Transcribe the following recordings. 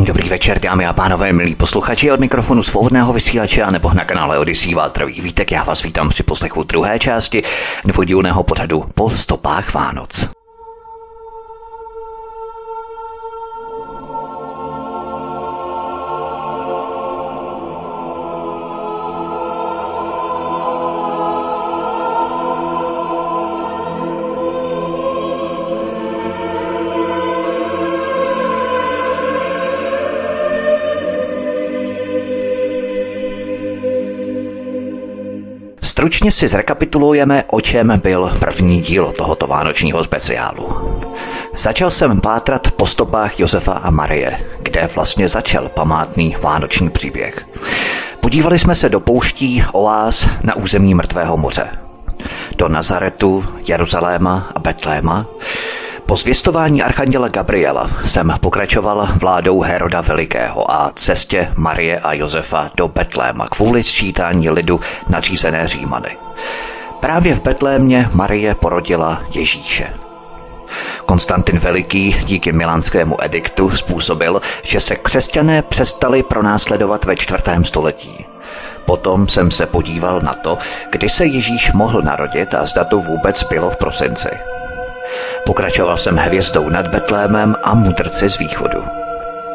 Krásný dobrý večer, dámy a pánové, milí posluchači od mikrofonu svobodného vysílače nebo na kanále Odisí vás zdraví vítek. Já vás vítám při poslechu druhé části dvoudílného pořadu po stopách Vánoc. Stručně si zrekapitulujeme, o čem byl první díl tohoto vánočního speciálu. Začal jsem pátrat po stopách Josefa a Marie, kde vlastně začal památný vánoční příběh. Podívali jsme se do pouští oáz na území Mrtvého moře. Do Nazaretu, Jeruzaléma a Betléma, po zvěstování archanděla Gabriela jsem pokračoval vládou Heroda Velikého a cestě Marie a Josefa do Betléma kvůli sčítání lidu nařízené Římany. Právě v Betlémě Marie porodila Ježíše. Konstantin Veliký díky milánskému ediktu způsobil, že se křesťané přestali pronásledovat ve čtvrtém století. Potom jsem se podíval na to, kdy se Ježíš mohl narodit a zda to vůbec bylo v prosinci. Pokračoval jsem hvězdou nad Betlémem a mudrci z východu.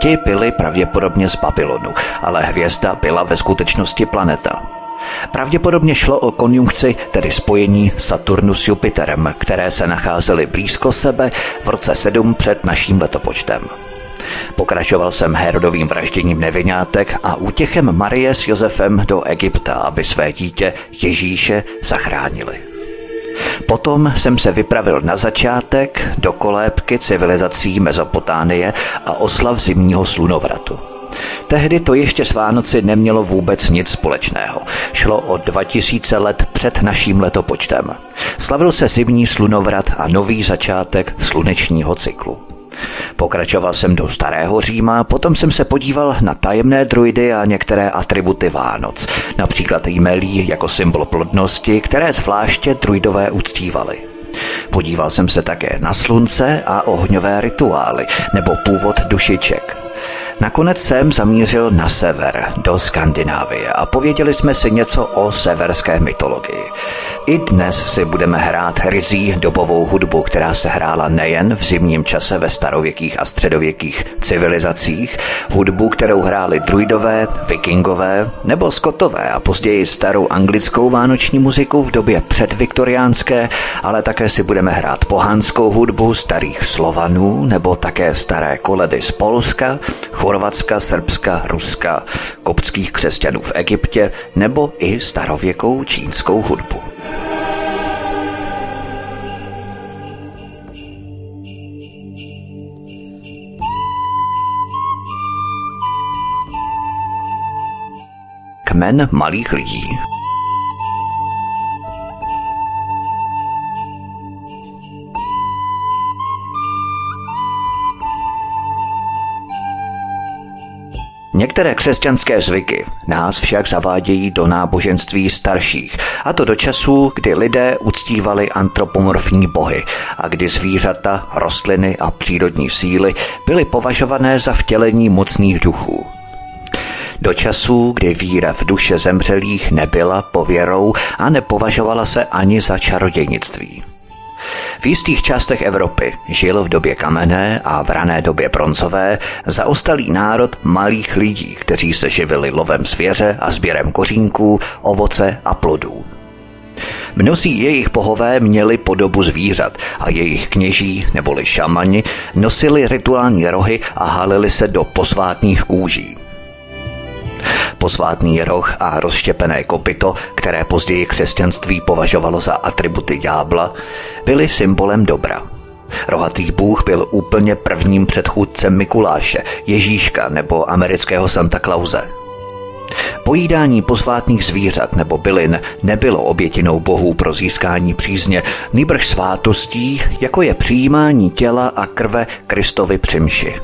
Ti byli pravděpodobně z Babylonu, ale hvězda byla ve skutečnosti planeta. Pravděpodobně šlo o konjunkci, tedy spojení Saturnu s Jupiterem, které se nacházely blízko sebe v roce 7 před naším letopočtem. Pokračoval jsem Herodovým vražděním nevinátek a útěchem Marie s Josefem do Egypta, aby své dítě Ježíše zachránili. Potom jsem se vypravil na začátek do kolébky civilizací Mezopotánie a oslav zimního slunovratu. Tehdy to ještě s Vánoci nemělo vůbec nic společného. Šlo o 2000 let před naším letopočtem. Slavil se zimní slunovrat a nový začátek slunečního cyklu. Pokračoval jsem do Starého Říma, potom jsem se podíval na tajemné druidy a některé atributy Vánoc, například jmelí jako symbol plodnosti, které zvláště druidové uctívali. Podíval jsem se také na slunce a ohňové rituály nebo původ dušiček. Nakonec jsem zamířil na sever, do Skandinávie a pověděli jsme si něco o severské mytologii. I dnes si budeme hrát rizí dobovou hudbu, která se hrála nejen v zimním čase ve starověkých a středověkých civilizacích, hudbu, kterou hráli druidové, vikingové nebo skotové a později starou anglickou vánoční muziku v době předviktoriánské, ale také si budeme hrát pohánskou hudbu starých Slovanů nebo také staré koledy z Polska, Chorvatska, Srbska, Ruska, koptských křesťanů v Egyptě nebo i starověkou čínskou hudbu. Kmen malých lidí Některé křesťanské zvyky nás však zavádějí do náboženství starších, a to do časů, kdy lidé uctívali antropomorfní bohy a kdy zvířata, rostliny a přírodní síly byly považované za vtělení mocných duchů. Do časů, kdy víra v duše zemřelých nebyla pověrou a nepovažovala se ani za čarodějnictví. V jistých částech Evropy žil v době kamenné a v rané době bronzové zaostalý národ malých lidí, kteří se živili lovem zvěře a sběrem kořínků, ovoce a plodů. Mnozí jejich bohové měli podobu zvířat a jejich kněží neboli šamani nosili rituální rohy a halili se do posvátných kůží. Posvátný roh a rozštěpené kopito, které později křesťanství považovalo za atributy ďábla, byly symbolem dobra. Rohatý bůh byl úplně prvním předchůdcem Mikuláše, Ježíška nebo amerického Santa Clause. Pojídání posvátných zvířat nebo bylin nebylo obětinou bohů pro získání přízně, nýbrž svátostí, jako je přijímání těla a krve Kristovi přimši.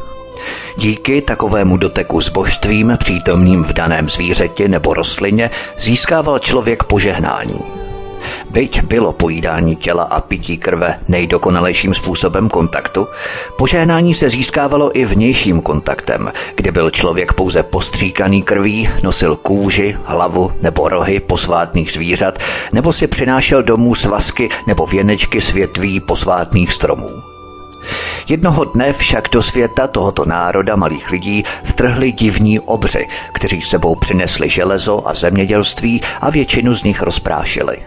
Díky takovému doteku s božstvím přítomným v daném zvířeti nebo rostlině získával člověk požehnání. Byť bylo pojídání těla a pití krve nejdokonalejším způsobem kontaktu, požehnání se získávalo i vnějším kontaktem, kdy byl člověk pouze postříkaný krví, nosil kůži, hlavu nebo rohy posvátných zvířat, nebo si přinášel domů svazky nebo věnečky světví posvátných stromů. Jednoho dne však do světa tohoto národa malých lidí vtrhli divní obři, kteří sebou přinesli železo a zemědělství a většinu z nich rozprášili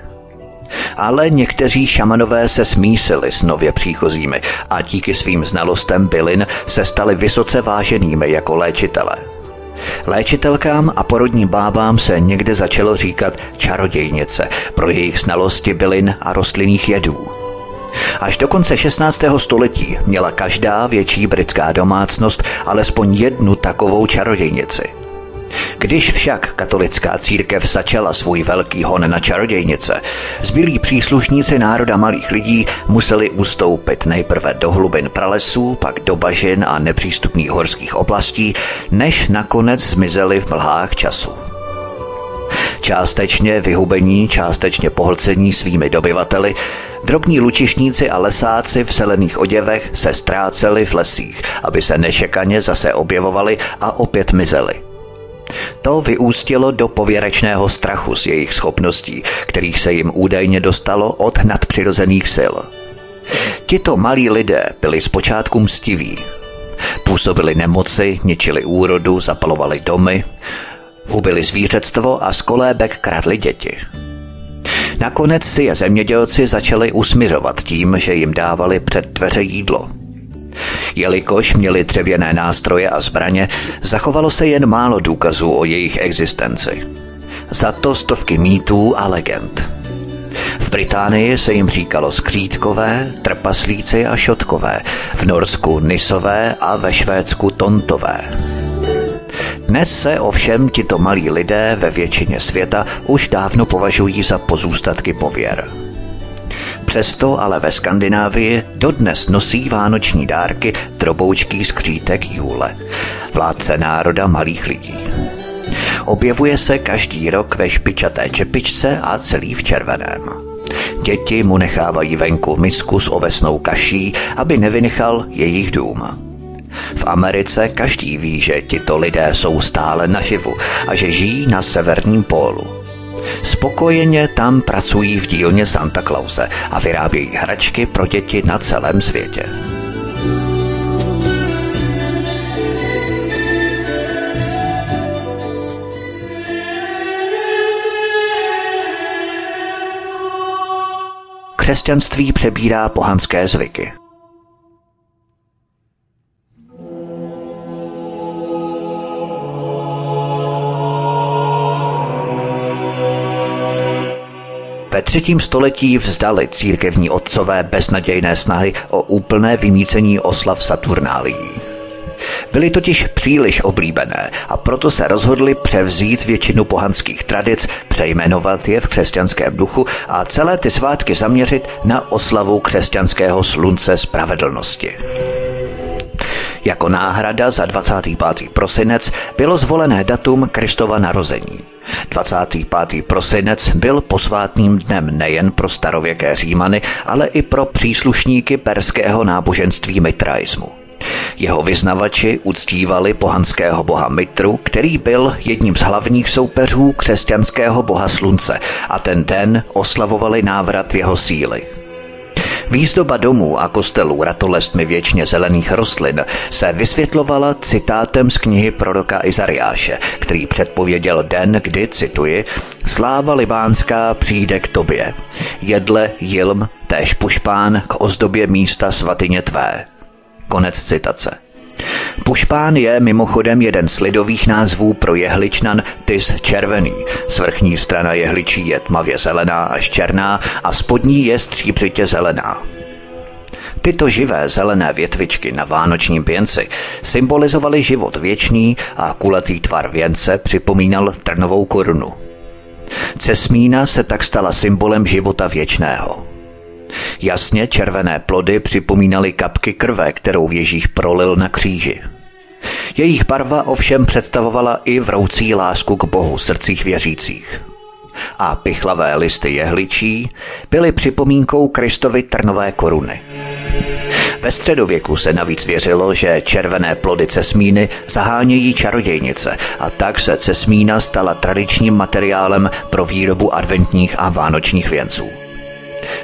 ale někteří šamanové se smísili s nově příchozími a díky svým znalostem bylin se stali vysoce váženými jako léčitele. Léčitelkám a porodním bábám se někde začalo říkat čarodějnice pro jejich znalosti bylin a rostlinných jedů. Až do konce 16. století měla každá větší britská domácnost alespoň jednu takovou čarodějnici – když však katolická církev začala svůj velký hon na čarodějnice, zbylí příslušníci národa malých lidí museli ustoupit nejprve do hlubin pralesů, pak do bažin a nepřístupných horských oblastí, než nakonec zmizeli v mlhách času. Částečně vyhubení, částečně pohlcení svými dobyvateli, drobní lučišníci a lesáci v zelených oděvech se ztráceli v lesích, aby se nešekaně zase objevovali a opět mizeli – to vyústilo do pověrečného strachu z jejich schopností, kterých se jim údajně dostalo od nadpřirozených sil. Tito malí lidé byli zpočátku mstiví. Působili nemoci, ničili úrodu, zapalovali domy, hubili zvířectvo a z kolébek kradli děti. Nakonec si je zemědělci začali usmiřovat tím, že jim dávali před dveře jídlo – Jelikož měli dřevěné nástroje a zbraně, zachovalo se jen málo důkazů o jejich existenci. Za to stovky mýtů a legend. V Británii se jim říkalo skřítkové, trpaslíci a šotkové, v Norsku nisové a ve Švédsku tontové. Dnes se ovšem tito malí lidé ve většině světa už dávno považují za pozůstatky pověr. Přesto ale ve Skandinávii dodnes nosí vánoční dárky droboučký skřítek Jule, vládce národa malých lidí. Objevuje se každý rok ve špičaté čepičce a celý v červeném. Děti mu nechávají venku misku s ovesnou kaší, aby nevynechal jejich dům. V Americe každý ví, že tito lidé jsou stále naživu a že žijí na severním pólu. Spokojeně tam pracují v dílně Santa Clause a vyrábějí hračky pro děti na celém světě. Křesťanství přebírá pohanské zvyky. Ve třetím století vzdali církevní otcové beznadějné snahy o úplné vymícení oslav Saturnálií. Byly totiž příliš oblíbené a proto se rozhodli převzít většinu pohanských tradic, přejmenovat je v křesťanském duchu a celé ty svátky zaměřit na oslavu křesťanského slunce spravedlnosti. Jako náhrada za 25. prosinec bylo zvolené datum Kristova narození. 25. prosinec byl posvátným dnem nejen pro starověké Římany, ale i pro příslušníky perského náboženství mitraismu. Jeho vyznavači uctívali pohanského boha Mitru, který byl jedním z hlavních soupeřů křesťanského boha slunce a ten den oslavovali návrat jeho síly. Výzdoba domů a kostelů ratolestmi věčně zelených rostlin se vysvětlovala citátem z knihy proroka Izariáše, který předpověděl den, kdy, cituji, sláva libánská přijde k tobě. Jedle, jilm, též pušpán k ozdobě místa svatyně tvé. Konec citace. Pušpán je mimochodem jeden z lidových názvů pro jehličnan tys červený. Svrchní strana jehličí je tmavě zelená až černá a spodní je stříbřitě zelená. Tyto živé zelené větvičky na vánočním věnci symbolizovaly život věčný a kulatý tvar věnce připomínal trnovou korunu. Cesmína se tak stala symbolem života věčného. Jasně červené plody připomínaly kapky krve, kterou Ježíš prolil na kříži. Jejich barva ovšem představovala i vroucí lásku k Bohu srdcích věřících. A pichlavé listy jehličí byly připomínkou Kristovy trnové koruny. Ve středověku se navíc věřilo, že červené plody cesmíny zahánějí čarodějnice a tak se cesmína stala tradičním materiálem pro výrobu adventních a vánočních věnců.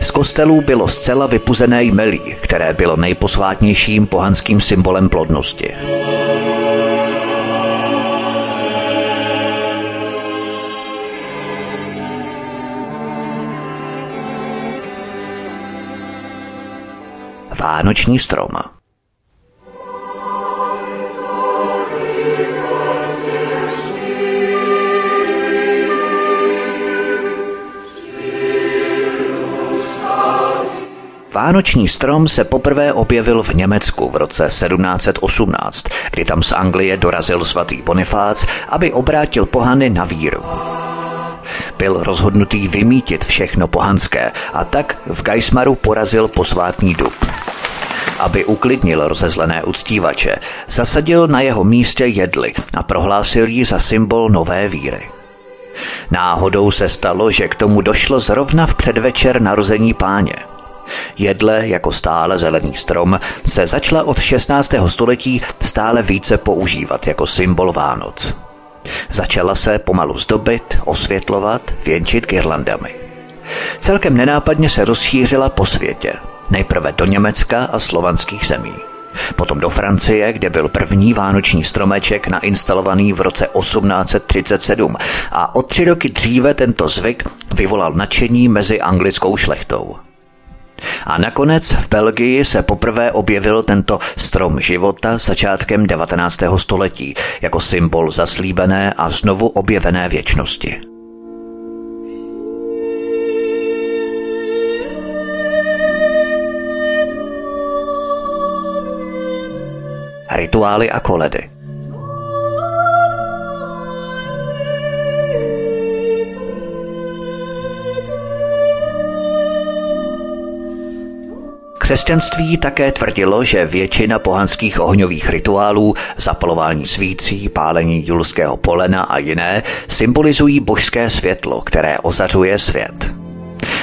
Z kostelů bylo zcela vypuzené jmelí, které bylo nejposvátnějším pohanským symbolem plodnosti. Vánoční strom. Vánoční strom se poprvé objevil v Německu v roce 1718, kdy tam z Anglie dorazil svatý Bonifác, aby obrátil pohany na víru. Byl rozhodnutý vymítit všechno pohanské a tak v Geismaru porazil posvátný dub. Aby uklidnil rozezlené uctívače, zasadil na jeho místě jedli a prohlásil ji za symbol nové víry. Náhodou se stalo, že k tomu došlo zrovna v předvečer narození páně – Jedle jako stále zelený strom se začala od 16. století stále více používat jako symbol Vánoc. Začala se pomalu zdobit, osvětlovat, věnčit girlandami. Celkem nenápadně se rozšířila po světě. Nejprve do Německa a slovanských zemí. Potom do Francie, kde byl první vánoční stromeček nainstalovaný v roce 1837 a o tři roky dříve tento zvyk vyvolal nadšení mezi anglickou šlechtou. A nakonec v Belgii se poprvé objevil tento strom života začátkem 19. století jako symbol zaslíbené a znovu objevené věčnosti. Rituály a koledy – Křesťanství také tvrdilo, že většina pohanských ohňových rituálů, zapalování svící, pálení julského polena a jiné, symbolizují božské světlo, které ozařuje svět.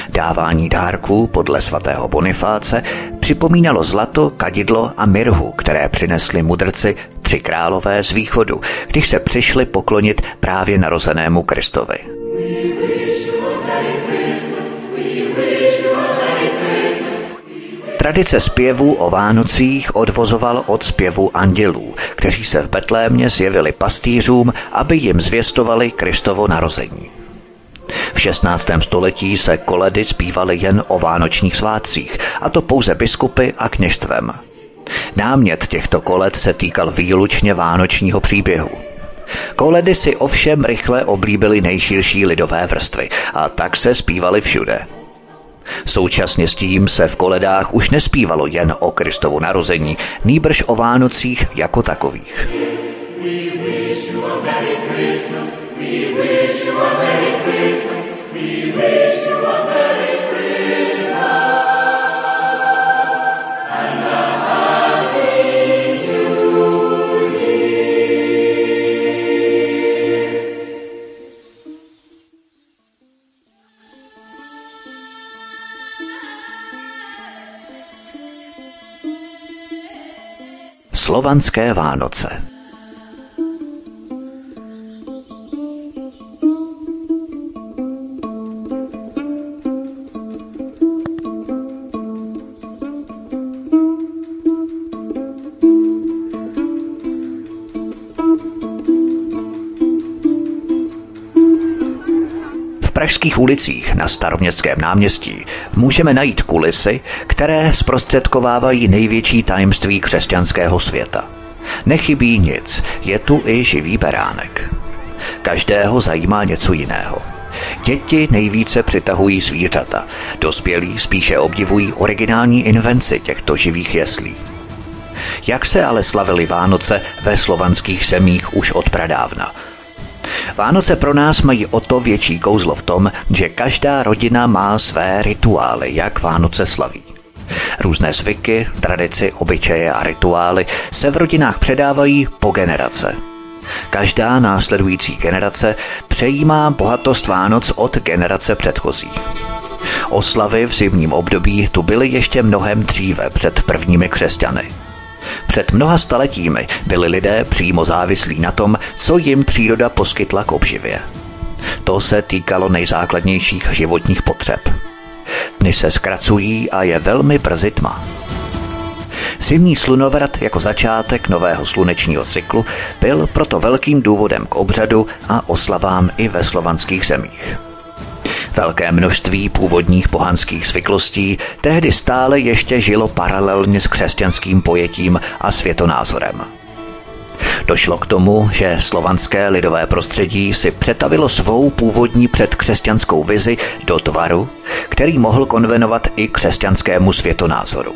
Dávání dárků podle svatého Bonifáce připomínalo zlato, kadidlo a mirhu, které přinesli mudrci tři králové z východu, když se přišli poklonit právě narozenému Kristovi. Tradice zpěvů o Vánocích odvozoval od zpěvu andělů, kteří se v Betlémě zjevili pastýřům, aby jim zvěstovali Kristovo narození. V 16. století se koledy zpívaly jen o vánočních svátcích, a to pouze biskupy a kněžstvem. Námět těchto koled se týkal výlučně vánočního příběhu. Koledy si ovšem rychle oblíbily nejširší lidové vrstvy a tak se zpívaly všude – Současně s tím se v koledách už nespívalo jen o Kristovu narození, nýbrž o Vánocích jako takových. We wish you a Merry Christmas. We wish Slovanské Vánoce. Pražských ulicích na staroměstském náměstí můžeme najít kulisy, které zprostředkovávají největší tajemství křesťanského světa. Nechybí nic, je tu i živý beránek. Každého zajímá něco jiného. Děti nejvíce přitahují zvířata, dospělí spíše obdivují originální invenci těchto živých jeslí. Jak se ale slavili Vánoce ve slovanských zemích už od pradávna – Vánoce pro nás mají o to větší kouzlo v tom, že každá rodina má své rituály, jak Vánoce slaví. Různé zvyky, tradici, obyčeje a rituály se v rodinách předávají po generace. Každá následující generace přejímá bohatost Vánoc od generace předchozí. Oslavy v zimním období tu byly ještě mnohem dříve před prvními křesťany. Před mnoha staletími byli lidé přímo závislí na tom, co jim příroda poskytla k obživě. To se týkalo nejzákladnějších životních potřeb. Dny se zkracují a je velmi brzy tma. Zimní slunovrat jako začátek nového slunečního cyklu byl proto velkým důvodem k obřadu a oslavám i ve slovanských zemích. Velké množství původních pohanských zvyklostí tehdy stále ještě žilo paralelně s křesťanským pojetím a světonázorem. Došlo k tomu, že slovanské lidové prostředí si přetavilo svou původní předkřesťanskou vizi do tvaru, který mohl konvenovat i křesťanskému světonázoru.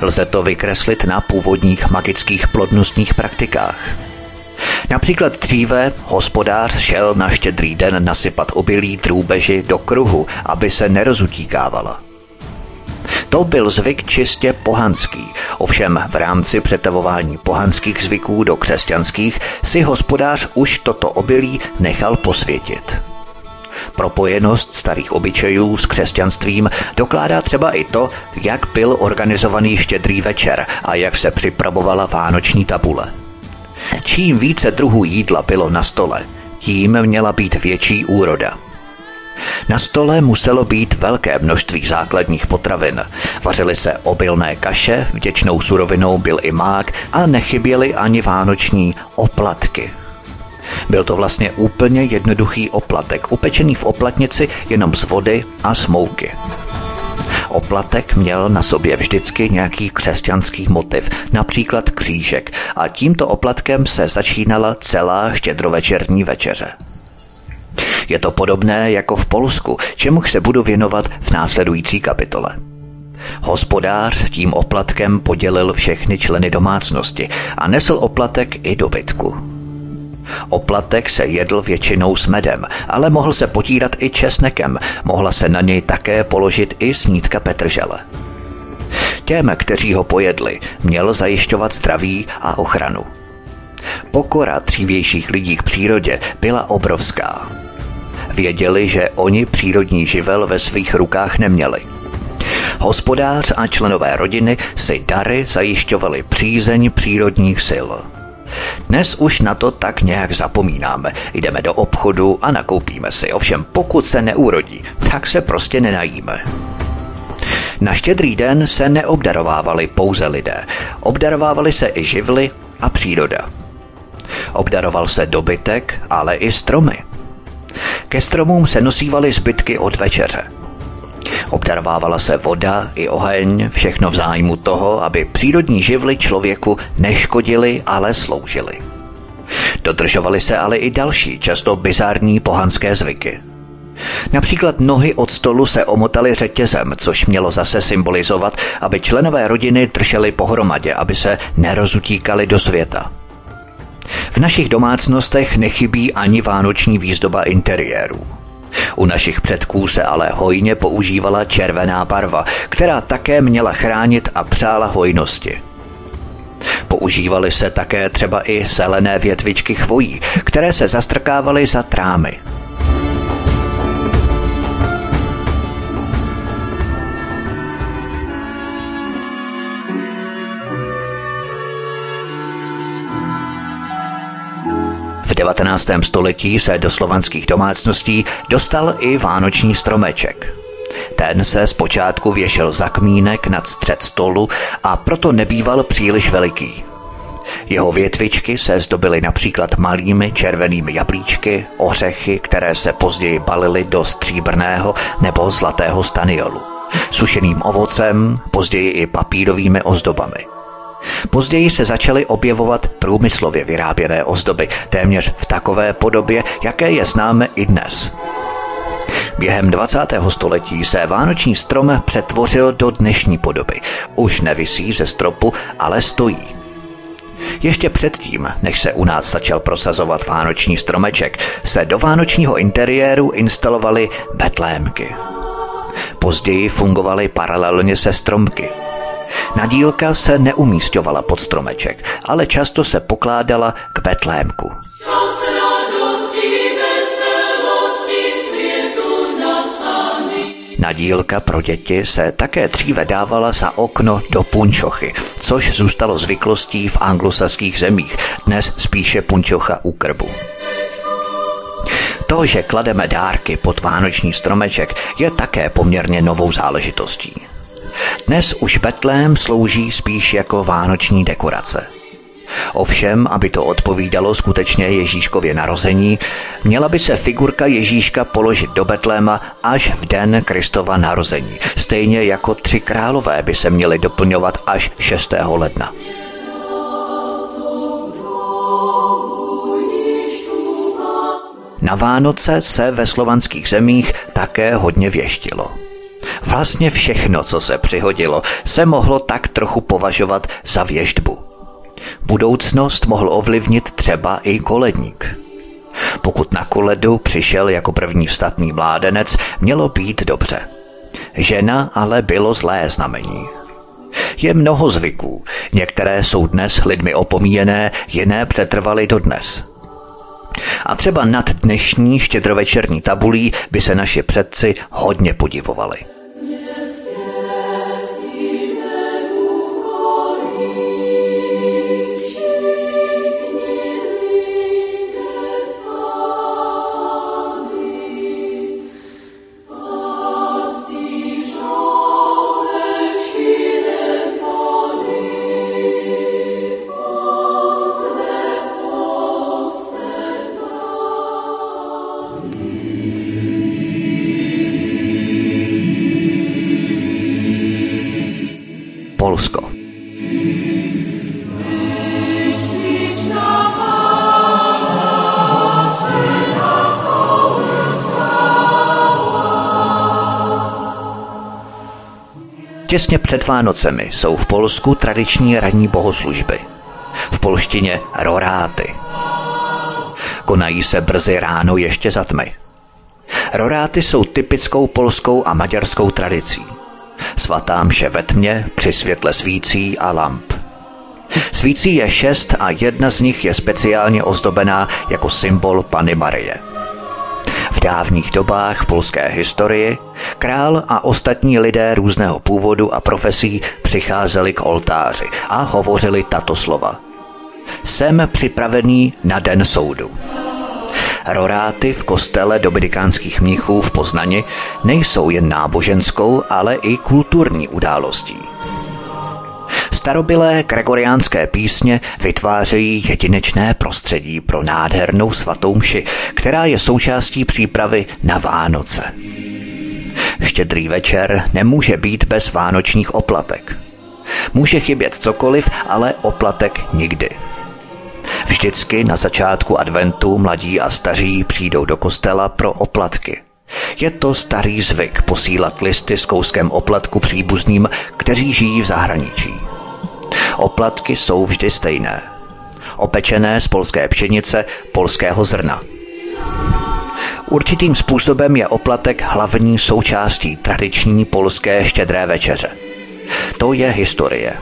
Lze to vykreslit na původních magických plodnostních praktikách – Například dříve hospodář šel na štědrý den nasypat obilí drůbeži do kruhu, aby se nerozutíkávala. To byl zvyk čistě pohanský, ovšem v rámci přetavování pohanských zvyků do křesťanských si hospodář už toto obilí nechal posvětit. Propojenost starých obyčejů s křesťanstvím dokládá třeba i to, jak byl organizovaný štědrý večer a jak se připravovala vánoční tabule. Čím více druhů jídla bylo na stole, tím měla být větší úroda. Na stole muselo být velké množství základních potravin. Vařily se obilné kaše, vděčnou surovinou byl i mák a nechyběly ani vánoční oplatky. Byl to vlastně úplně jednoduchý oplatek, upečený v oplatnici jenom z vody a smouky. Oplatek měl na sobě vždycky nějaký křesťanský motiv, například křížek, a tímto oplatkem se začínala celá štědrovečerní večeře. Je to podobné jako v Polsku, čemu se budu věnovat v následující kapitole. Hospodář tím oplatkem podělil všechny členy domácnosti a nesl oplatek i dobytku. Oplatek se jedl většinou s medem, ale mohl se potírat i česnekem, mohla se na něj také položit i snídka petržele. Těm, kteří ho pojedli, měl zajišťovat zdraví a ochranu. Pokora dřívějších lidí k přírodě byla obrovská. Věděli, že oni přírodní živel ve svých rukách neměli. Hospodář a členové rodiny si dary zajišťovali přízeň přírodních sil – dnes už na to tak nějak zapomínáme. Jdeme do obchodu a nakoupíme si. Ovšem pokud se neurodí, tak se prostě nenajíme. Na štědrý den se neobdarovávali pouze lidé. Obdarovávali se i živly a příroda. Obdaroval se dobytek, ale i stromy. Ke stromům se nosívaly zbytky od večeře – Obdarovávala se voda i oheň, všechno v zájmu toho, aby přírodní živly člověku neškodily, ale sloužily. Dodržovaly se ale i další, často bizární pohanské zvyky. Například nohy od stolu se omotaly řetězem, což mělo zase symbolizovat, aby členové rodiny drželi pohromadě, aby se nerozutíkali do světa. V našich domácnostech nechybí ani vánoční výzdoba interiérů. U našich předků se ale hojně používala červená barva, která také měla chránit a přála hojnosti. Používaly se také třeba i zelené větvičky chvojí, které se zastrkávaly za trámy. 19. století se do slovanských domácností dostal i vánoční stromeček. Ten se zpočátku věšel za kmínek nad střed stolu a proto nebýval příliš veliký. Jeho větvičky se zdobily například malými červenými jablíčky, ořechy, které se později balily do stříbrného nebo zlatého staniolu, sušeným ovocem, později i papírovými ozdobami – Později se začaly objevovat průmyslově vyráběné ozdoby, téměř v takové podobě, jaké je známe i dnes. Během 20. století se vánoční strom přetvořil do dnešní podoby. Už nevisí ze stropu, ale stojí. Ještě předtím, než se u nás začal prosazovat vánoční stromeček, se do vánočního interiéru instalovaly betlémky. Později fungovaly paralelně se stromky. Nadílka se neumístěvala pod stromeček, ale často se pokládala k betlémku. Nadílka pro děti se také dříve dávala za okno do punčochy, což zůstalo zvyklostí v anglosaských zemích, dnes spíše punčocha u krbu. To, že klademe dárky pod vánoční stromeček, je také poměrně novou záležitostí. Dnes už Betlém slouží spíš jako vánoční dekorace – Ovšem, aby to odpovídalo skutečně Ježíškově narození, měla by se figurka Ježíška položit do Betléma až v den Kristova narození. Stejně jako tři králové by se měly doplňovat až 6. ledna. Na Vánoce se ve slovanských zemích také hodně věštilo. Vlastně všechno, co se přihodilo, se mohlo tak trochu považovat za věštbu. Budoucnost mohl ovlivnit třeba i koledník. Pokud na koledu přišel jako první statný mládenec, mělo být dobře. Žena ale bylo zlé znamení. Je mnoho zvyků, některé jsou dnes lidmi opomíjené, jiné přetrvaly dodnes. A třeba nad dnešní štědrovečerní tabulí by se naši předci hodně podivovali. Polsko. Těsně před Vánocemi jsou v Polsku tradiční ranní bohoslužby. V polštině roráty. Konají se brzy ráno ještě za tmy. Roráty jsou typickou polskou a maďarskou tradicí. Svatá mše ve tmě při světle svící a lamp. Svící je šest a jedna z nich je speciálně ozdobená jako symbol Pany Marie. V dávných dobách v polské historii král a ostatní lidé různého původu a profesí přicházeli k oltáři a hovořili tato slova. Jsem připravený na den soudu. Roráty v kostele dominikánských mnichů v Poznani nejsou jen náboženskou, ale i kulturní událostí. Starobilé gregoriánské písně vytvářejí jedinečné prostředí pro nádhernou svatou mši, která je součástí přípravy na Vánoce. Štědrý večer nemůže být bez vánočních oplatek. Může chybět cokoliv, ale oplatek nikdy. Vždycky na začátku adventu mladí a staří přijdou do kostela pro oplatky. Je to starý zvyk posílat listy s kouskem oplatku příbuzným, kteří žijí v zahraničí. Oplatky jsou vždy stejné. Opečené z polské pšenice, polského zrna. Určitým způsobem je oplatek hlavní součástí tradiční polské štědré večeře. To je historie.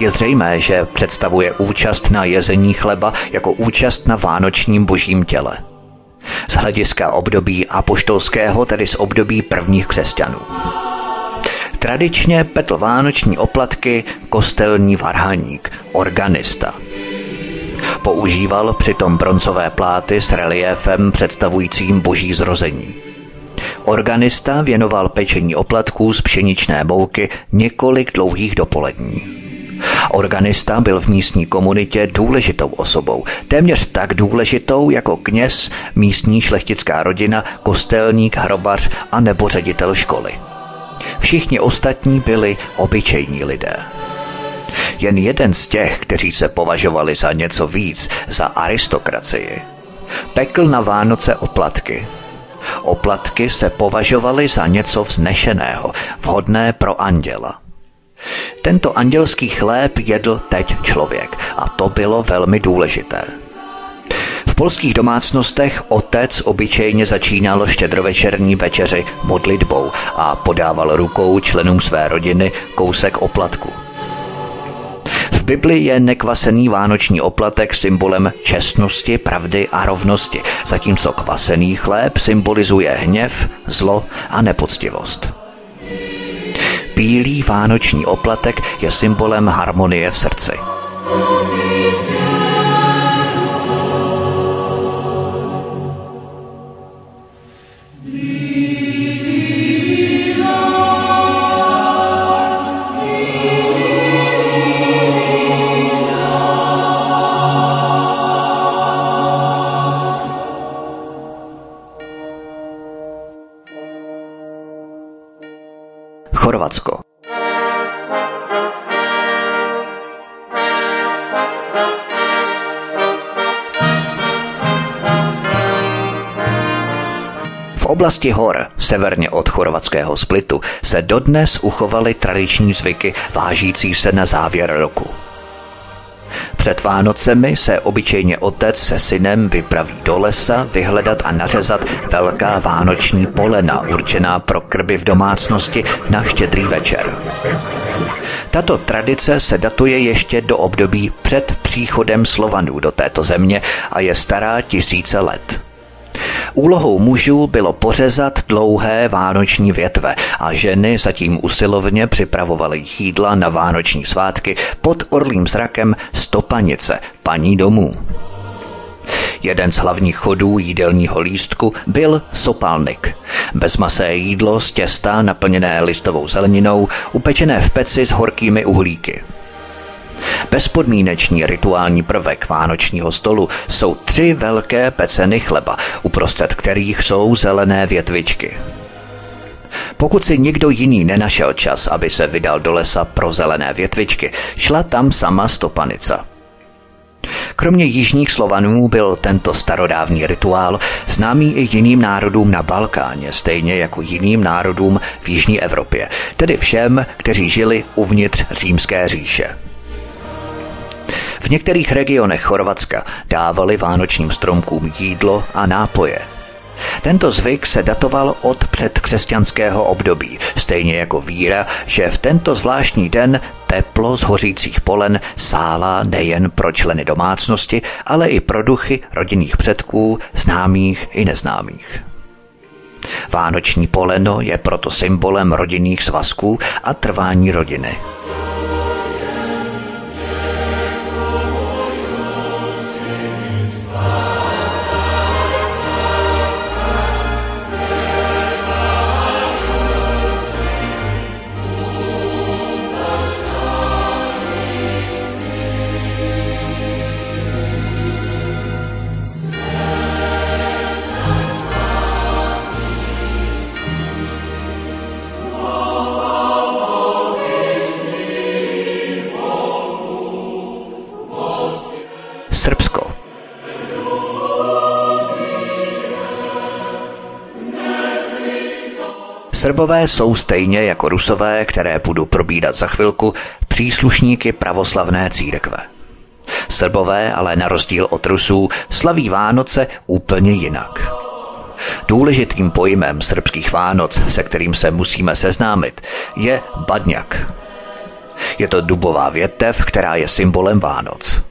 Je zřejmé, že představuje účast na jezení chleba jako účast na vánočním božím těle. Z hlediska období apoštolského, tedy z období prvních křesťanů. Tradičně petl vánoční oplatky kostelní varhaník, organista. Používal přitom broncové pláty s reliéfem představujícím boží zrození. Organista věnoval pečení oplatků z pšeničné mouky několik dlouhých dopolední. Organista byl v místní komunitě důležitou osobou, téměř tak důležitou jako kněz, místní šlechtická rodina, kostelník, hrobař a nebo ředitel školy. Všichni ostatní byli obyčejní lidé. Jen jeden z těch, kteří se považovali za něco víc, za aristokracii, pekl na Vánoce oplatky. Oplatky se považovaly za něco vznešeného, vhodné pro anděla. Tento andělský chléb jedl teď člověk a to bylo velmi důležité. V polských domácnostech otec obyčejně začínal štědrovečerní večeři modlitbou a podával rukou členům své rodiny kousek oplatku. V Bibli je nekvasený vánoční oplatek symbolem čestnosti, pravdy a rovnosti, zatímco kvasený chléb symbolizuje hněv, zlo a nepoctivost. Bílý vánoční oplatek je symbolem harmonie v srdci. Oblasti hor, severně od chorvatského splitu, se dodnes uchovaly tradiční zvyky vážící se na závěr roku. Před Vánocemi se obyčejně otec se synem vypraví do lesa vyhledat a nařezat velká vánoční polena určená pro krby v domácnosti na štědrý večer. Tato tradice se datuje ještě do období před příchodem Slovanů do této země a je stará tisíce let. Úlohou mužů bylo pořezat dlouhé vánoční větve a ženy zatím usilovně připravovaly jídla na vánoční svátky pod orlým zrakem stopanice, paní domů. Jeden z hlavních chodů jídelního lístku byl sopalnik. Bezmasé jídlo z těsta naplněné listovou zeleninou, upečené v peci s horkými uhlíky. Bezpodmínečný rituální prvek vánočního stolu jsou tři velké peceny chleba, uprostřed kterých jsou zelené větvičky. Pokud si někdo jiný nenašel čas, aby se vydal do lesa pro zelené větvičky, šla tam sama stopanica. Kromě jižních Slovanů byl tento starodávný rituál známý i jiným národům na Balkáně, stejně jako jiným národům v Jižní Evropě, tedy všem, kteří žili uvnitř římské říše. V některých regionech Chorvatska dávali vánočním stromkům jídlo a nápoje. Tento zvyk se datoval od předkřesťanského období, stejně jako víra, že v tento zvláštní den teplo z hořících polen sála nejen pro členy domácnosti, ale i pro duchy rodinných předků, známých i neznámých. Vánoční poleno je proto symbolem rodinných svazků a trvání rodiny. Srbové jsou stejně jako Rusové, které budu probídat za chvilku, příslušníky pravoslavné církve. Srbové ale na rozdíl od Rusů slaví Vánoce úplně jinak. Důležitým pojmem srbských Vánoc, se kterým se musíme seznámit, je badňak. Je to dubová větev, která je symbolem Vánoc.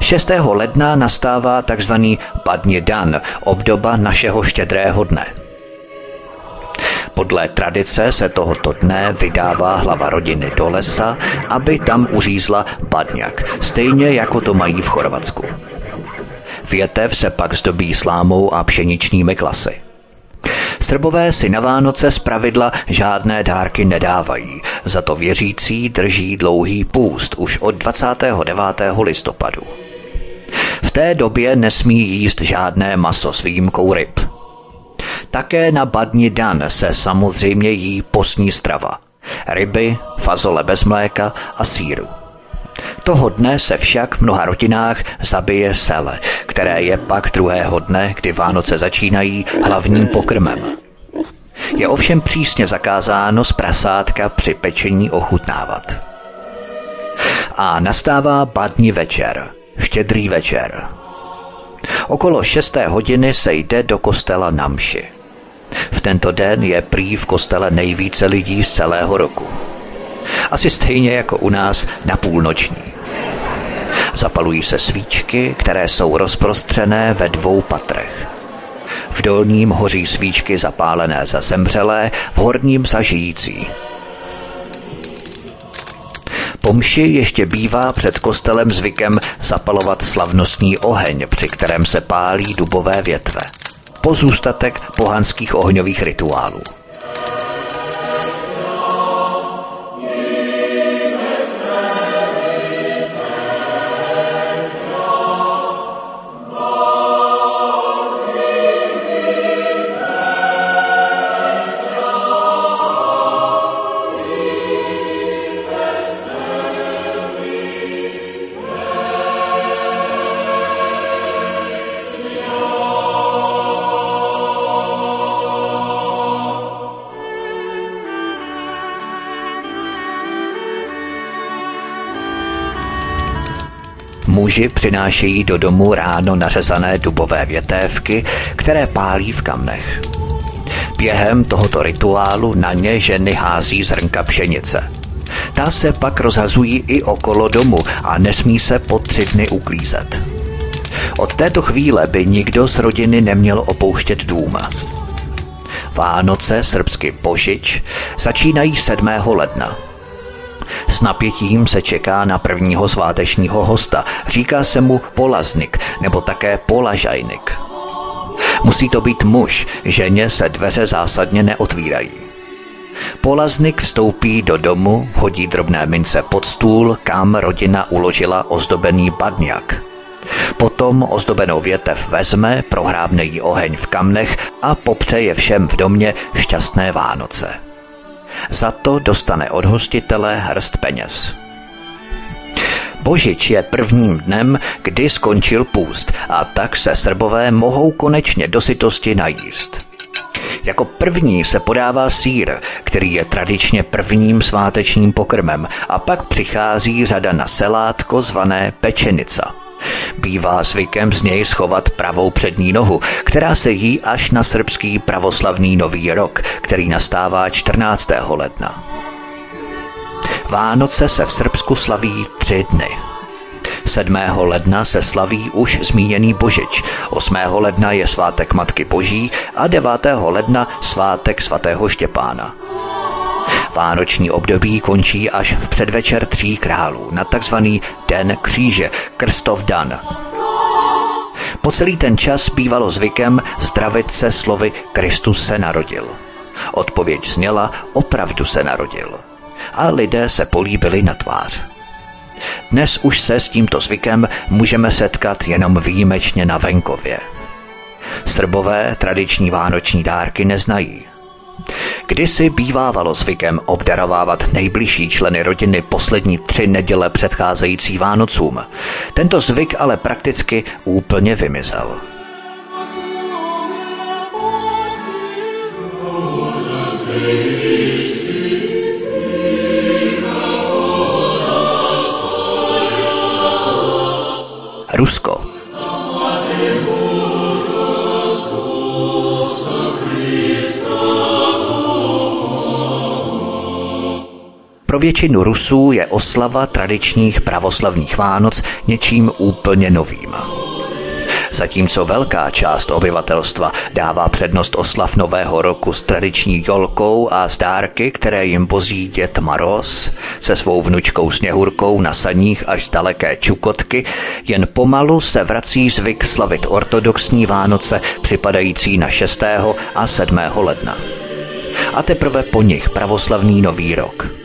6. ledna nastává tzv. Badně dan, obdoba našeho štědrého dne – podle tradice se tohoto dne vydává hlava rodiny do lesa, aby tam uřízla badňak, stejně jako to mají v Chorvatsku. Větev se pak zdobí slámou a pšeničnými klasy. Srbové si na Vánoce pravidla žádné dárky nedávají, za to věřící drží dlouhý půst už od 29. listopadu. V té době nesmí jíst žádné maso s výjimkou ryb – také na Badni Dan se samozřejmě jí postní strava. Ryby, fazole bez mléka a síru. Toho dne se však v mnoha rodinách zabije sele, které je pak druhého dne, kdy Vánoce začínají, hlavním pokrmem. Je ovšem přísně zakázáno z prasátka při pečení ochutnávat. A nastává badní večer, štědrý večer. Okolo šesté hodiny se jde do kostela na mši. V tento den je prý v kostele nejvíce lidí z celého roku. Asi stejně jako u nás na půlnoční. Zapalují se svíčky, které jsou rozprostřené ve dvou patrech. V dolním hoří svíčky zapálené za zemřelé, v horním za žijící. Po mši ještě bývá před kostelem zvykem zapalovat slavnostní oheň, při kterém se pálí dubové větve. Pozůstatek pohanských ohňových rituálů. Muži přinášejí do domu ráno nařezané dubové větévky, které pálí v kamnech. Během tohoto rituálu na ně ženy hází zrnka pšenice. Ta se pak rozhazují i okolo domu a nesmí se po tři dny uklízet. Od této chvíle by nikdo z rodiny neměl opouštět dům. Vánoce, srbsky Božič, začínají 7. ledna – s napětím se čeká na prvního svátečního hosta. Říká se mu polaznik nebo také polažajnik. Musí to být muž, ženě se dveře zásadně neotvírají. Polaznik vstoupí do domu, vhodí drobné mince pod stůl, kam rodina uložila ozdobený badňak. Potom ozdobenou větev vezme, prohrábne jí oheň v kamnech a popřeje všem v domě šťastné Vánoce. Za to dostane od hostitele hrst peněz. Božič je prvním dnem, kdy skončil půst a tak se srbové mohou konečně do sytosti najíst. Jako první se podává sír, který je tradičně prvním svátečním pokrmem a pak přichází řada na selátko zvané pečenica – Bývá zvykem z něj schovat pravou přední nohu, která se jí až na srbský pravoslavný nový rok, který nastává 14. ledna. Vánoce se v Srbsku slaví tři dny. 7. ledna se slaví už zmíněný Božič, 8. ledna je svátek Matky Boží a 9. ledna svátek svatého Štěpána. Vánoční období končí až v předvečer tří králů na takzvaný Den kříže, Krstov Dan. Po celý ten čas bývalo zvykem zdravit se slovy Kristus se narodil. Odpověď zněla opravdu se narodil. A lidé se políbili na tvář. Dnes už se s tímto zvykem můžeme setkat jenom výjimečně na venkově. Srbové tradiční vánoční dárky neznají. Kdysi bývávalo zvykem obdarovávat nejbližší členy rodiny poslední tři neděle předcházející Vánocům. Tento zvyk ale prakticky úplně vymizel. Rusko Pro většinu Rusů je oslava tradičních pravoslavných Vánoc něčím úplně novým. Zatímco velká část obyvatelstva dává přednost oslav Nového roku s tradiční jolkou a s dárky, které jim bozí dět Maroz se svou vnučkou Sněhurkou na saních až z daleké Čukotky, jen pomalu se vrací zvyk slavit ortodoxní Vánoce připadající na 6. a 7. ledna. A teprve po nich pravoslavný Nový rok –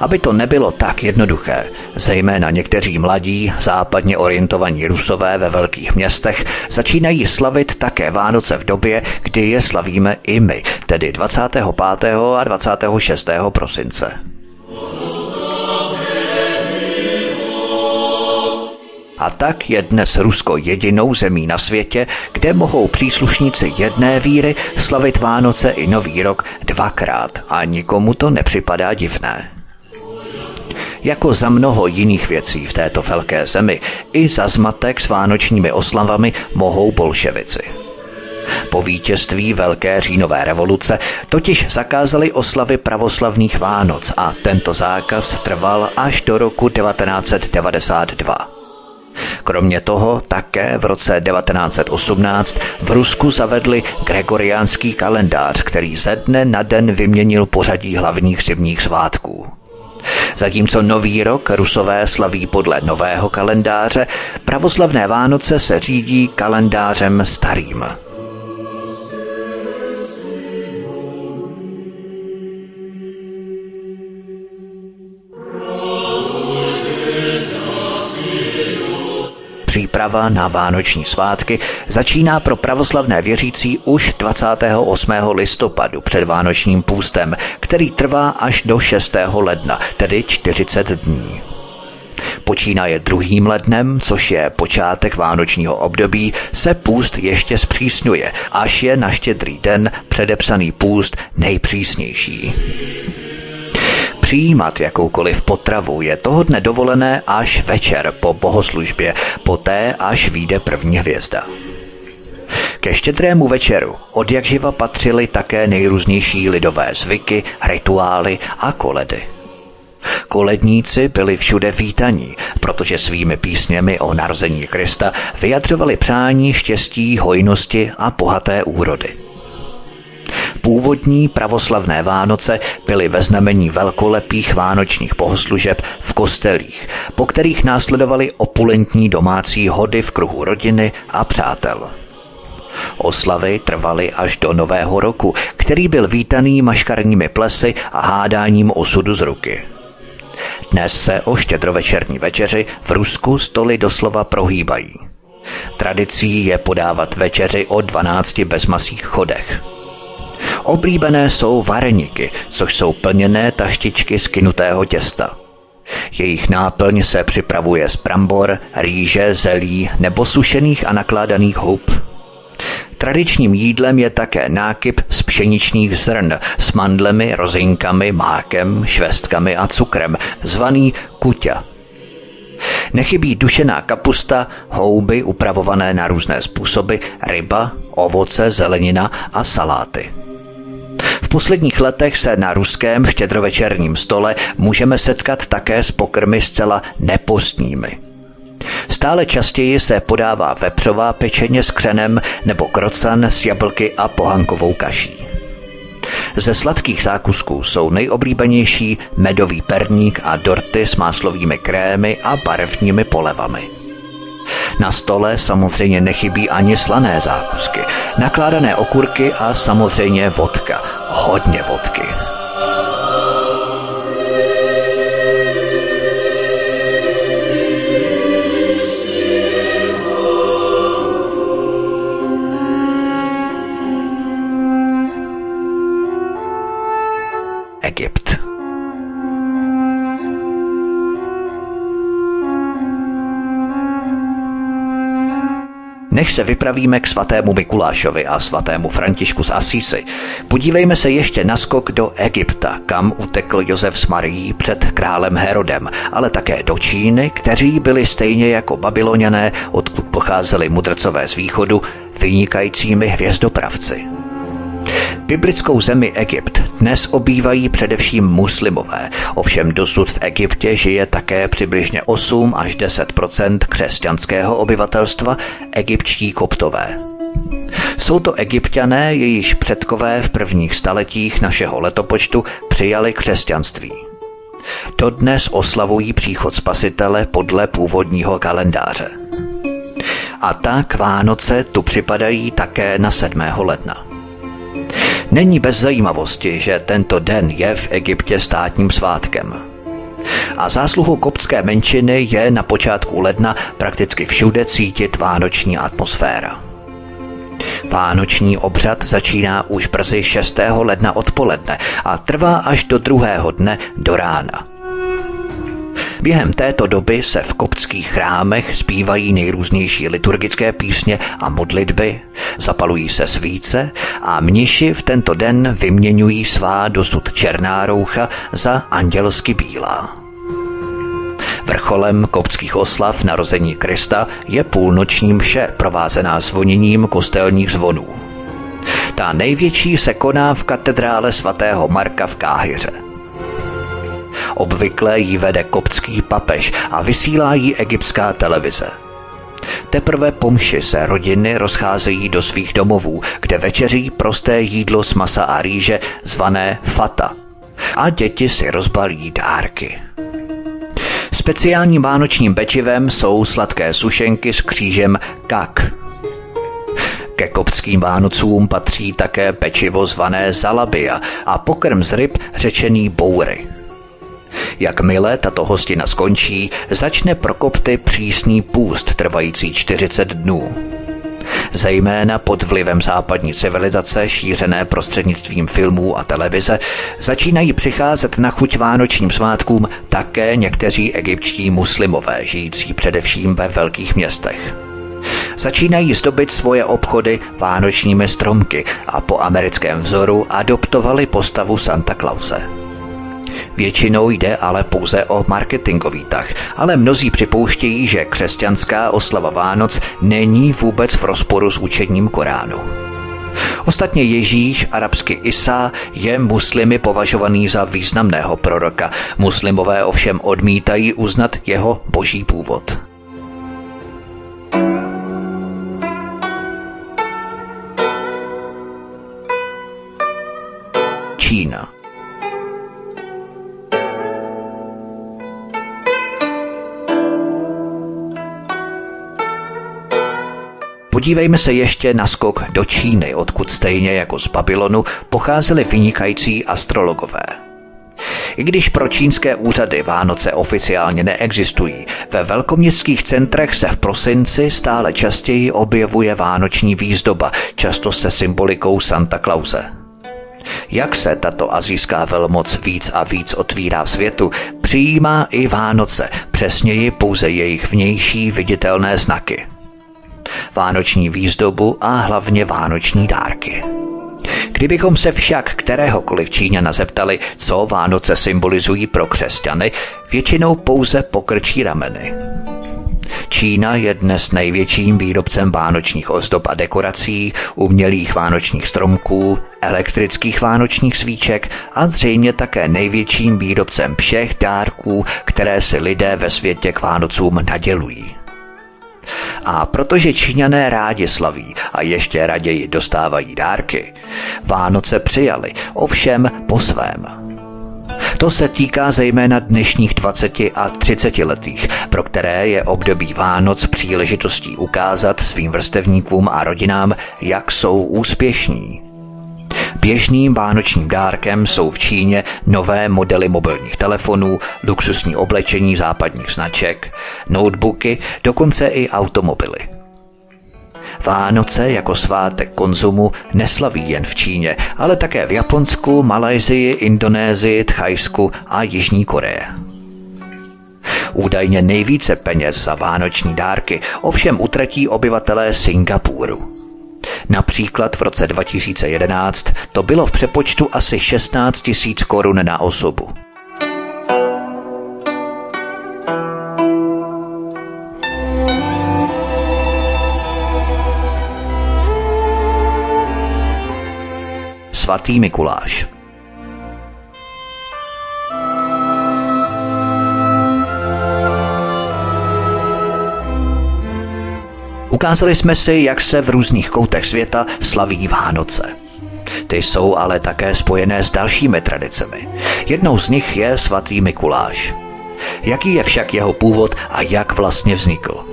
aby to nebylo tak jednoduché, zejména někteří mladí, západně orientovaní rusové ve velkých městech začínají slavit také Vánoce v době, kdy je slavíme i my, tedy 25. a 26. prosince. A tak je dnes Rusko jedinou zemí na světě, kde mohou příslušníci jedné víry slavit Vánoce i Nový rok dvakrát a nikomu to nepřipadá divné. Jako za mnoho jiných věcí v této velké zemi, i za zmatek s vánočními oslavami mohou bolševici. Po vítězství Velké říjnové revoluce totiž zakázali oslavy pravoslavných Vánoc a tento zákaz trval až do roku 1992. Kromě toho také v roce 1918 v Rusku zavedli gregoriánský kalendář, který ze dne na den vyměnil pořadí hlavních zimních svátků. Zatímco nový rok rusové slaví podle nového kalendáře, pravoslavné Vánoce se řídí kalendářem starým. Příprava na vánoční svátky začíná pro pravoslavné věřící už 28. listopadu před vánočním půstem, který trvá až do 6. ledna, tedy 40 dní. Počínaje druhým lednem, což je počátek vánočního období, se půst ještě zpřísňuje, až je na štědrý den předepsaný půst nejpřísnější. Přijímat jakoukoliv potravu je toho dne dovolené až večer po bohoslužbě, poté až vyjde první hvězda. Ke štědrému večeru od jak živa patřily také nejrůznější lidové zvyky, rituály a koledy. Koledníci byli všude vítaní, protože svými písněmi o narození Krista vyjadřovali přání štěstí, hojnosti a bohaté úrody. Původní pravoslavné Vánoce byly ve znamení velkolepých vánočních bohoslužeb v kostelích, po kterých následovaly opulentní domácí hody v kruhu rodiny a přátel. Oslavy trvaly až do Nového roku, který byl vítaný maškarními plesy a hádáním osudu z ruky. Dnes se o štědrovečerní večeři v Rusku stoly doslova prohýbají. Tradicí je podávat večeři o 12 bezmasých chodech. Oblíbené jsou vareniky, což jsou plněné taštičky z kynutého těsta. Jejich náplň se připravuje z brambor, rýže, zelí nebo sušených a nakládaných hub. Tradičním jídlem je také nákyp z pšeničných zrn s mandlemi, rozinkami, mákem, švestkami a cukrem, zvaný kuťa. Nechybí dušená kapusta, houby upravované na různé způsoby, ryba, ovoce, zelenina a saláty posledních letech se na ruském štědrovečerním stole můžeme setkat také s pokrmy zcela nepostními. Stále častěji se podává vepřová pečeně s křenem nebo krocan s jablky a pohankovou kaší. Ze sladkých zákusků jsou nejoblíbenější medový perník a dorty s máslovými krémy a barevními polevami. Na stole samozřejmě nechybí ani slané zákusky, nakládané okurky a samozřejmě vodka. Hodně vodky. Než se vypravíme k svatému Mikulášovi a svatému Františku z Asísy, podívejme se ještě na skok do Egypta, kam utekl Josef s Marií před králem Herodem, ale také do Číny, kteří byli stejně jako babyloniané, odkud pocházeli mudrcové z východu, vynikajícími hvězdopravci. Biblickou zemi Egypt dnes obývají především muslimové, ovšem dosud v Egyptě žije také přibližně 8 až 10% křesťanského obyvatelstva, egyptští koptové. Jsou to egyptiané, jejíž předkové v prvních staletích našeho letopočtu přijali křesťanství. Dodnes oslavují příchod spasitele podle původního kalendáře. A tak Vánoce tu připadají také na 7. ledna. Není bez zajímavosti, že tento den je v Egyptě státním svátkem. A zásluhou koptské menšiny je na počátku ledna prakticky všude cítit vánoční atmosféra. Vánoční obřad začíná už brzy 6. ledna odpoledne a trvá až do druhého dne do rána. Během této doby se v koptských chrámech zpívají nejrůznější liturgické písně a modlitby, zapalují se svíce a mniši v tento den vyměňují svá dosud černá roucha za andělsky bílá. Vrcholem koptských oslav narození Krista je půlnoční mše provázená zvoněním kostelních zvonů. Ta největší se koná v katedrále svatého Marka v Káhyře. Obvykle ji vede koptský papež a vysílá ji egyptská televize. Teprve po mši se rodiny rozcházejí do svých domovů, kde večeří prosté jídlo z masa a rýže zvané fata. A děti si rozbalí dárky. Speciálním vánočním pečivem jsou sladké sušenky s křížem kak. Ke koptským Vánocům patří také pečivo zvané zalabia a pokrm z ryb řečený boury. Jakmile tato hostina skončí, začne pro kopty přísný půst trvající 40 dnů. Zejména pod vlivem západní civilizace šířené prostřednictvím filmů a televize začínají přicházet na chuť vánočním svátkům také někteří egyptští muslimové žijící především ve velkých městech. Začínají zdobit svoje obchody vánočními stromky a po americkém vzoru adoptovali postavu Santa Clause. Většinou jde ale pouze o marketingový tah, ale mnozí připouštějí, že křesťanská oslava Vánoc není vůbec v rozporu s učením Koránu. Ostatně Ježíš, arabsky Isa, je muslimy považovaný za významného proroka. Muslimové ovšem odmítají uznat jeho boží původ. Čína Podívejme se ještě na skok do Číny, odkud stejně jako z Babylonu pocházeli vynikající astrologové. I když pro čínské úřady Vánoce oficiálně neexistují, ve velkoměstských centrech se v prosinci stále častěji objevuje vánoční výzdoba, často se symbolikou Santa Clause. Jak se tato azijská velmoc víc a víc otvírá světu, přijímá i Vánoce, přesněji pouze jejich vnější viditelné znaky vánoční výzdobu a hlavně vánoční dárky. Kdybychom se však kteréhokoliv Číňana zeptali, co Vánoce symbolizují pro křesťany, většinou pouze pokrčí rameny. Čína je dnes největším výrobcem vánočních ozdob a dekorací, umělých vánočních stromků, elektrických vánočních svíček a zřejmě také největším výrobcem všech dárků, které si lidé ve světě k Vánocům nadělují. A protože Číňané rádi slaví a ještě raději dostávají dárky, Vánoce přijali, ovšem po svém. To se týká zejména dnešních 20 a 30 letých, pro které je období Vánoc příležitostí ukázat svým vrstevníkům a rodinám, jak jsou úspěšní. Běžným vánočním dárkem jsou v Číně nové modely mobilních telefonů, luxusní oblečení západních značek, notebooky, dokonce i automobily. Vánoce jako svátek konzumu neslaví jen v Číně, ale také v Japonsku, Malajzii, Indonésii, Thajsku a Jižní Koreje. Údajně nejvíce peněz za vánoční dárky ovšem utratí obyvatelé Singapuru. Například v roce 2011 to bylo v přepočtu asi 16 tisíc korun na osobu. Svatý Mikuláš Ukázali jsme si, jak se v různých koutech světa slaví Vánoce. Ty jsou ale také spojené s dalšími tradicemi. Jednou z nich je svatý Mikuláš. Jaký je však jeho původ a jak vlastně vznikl?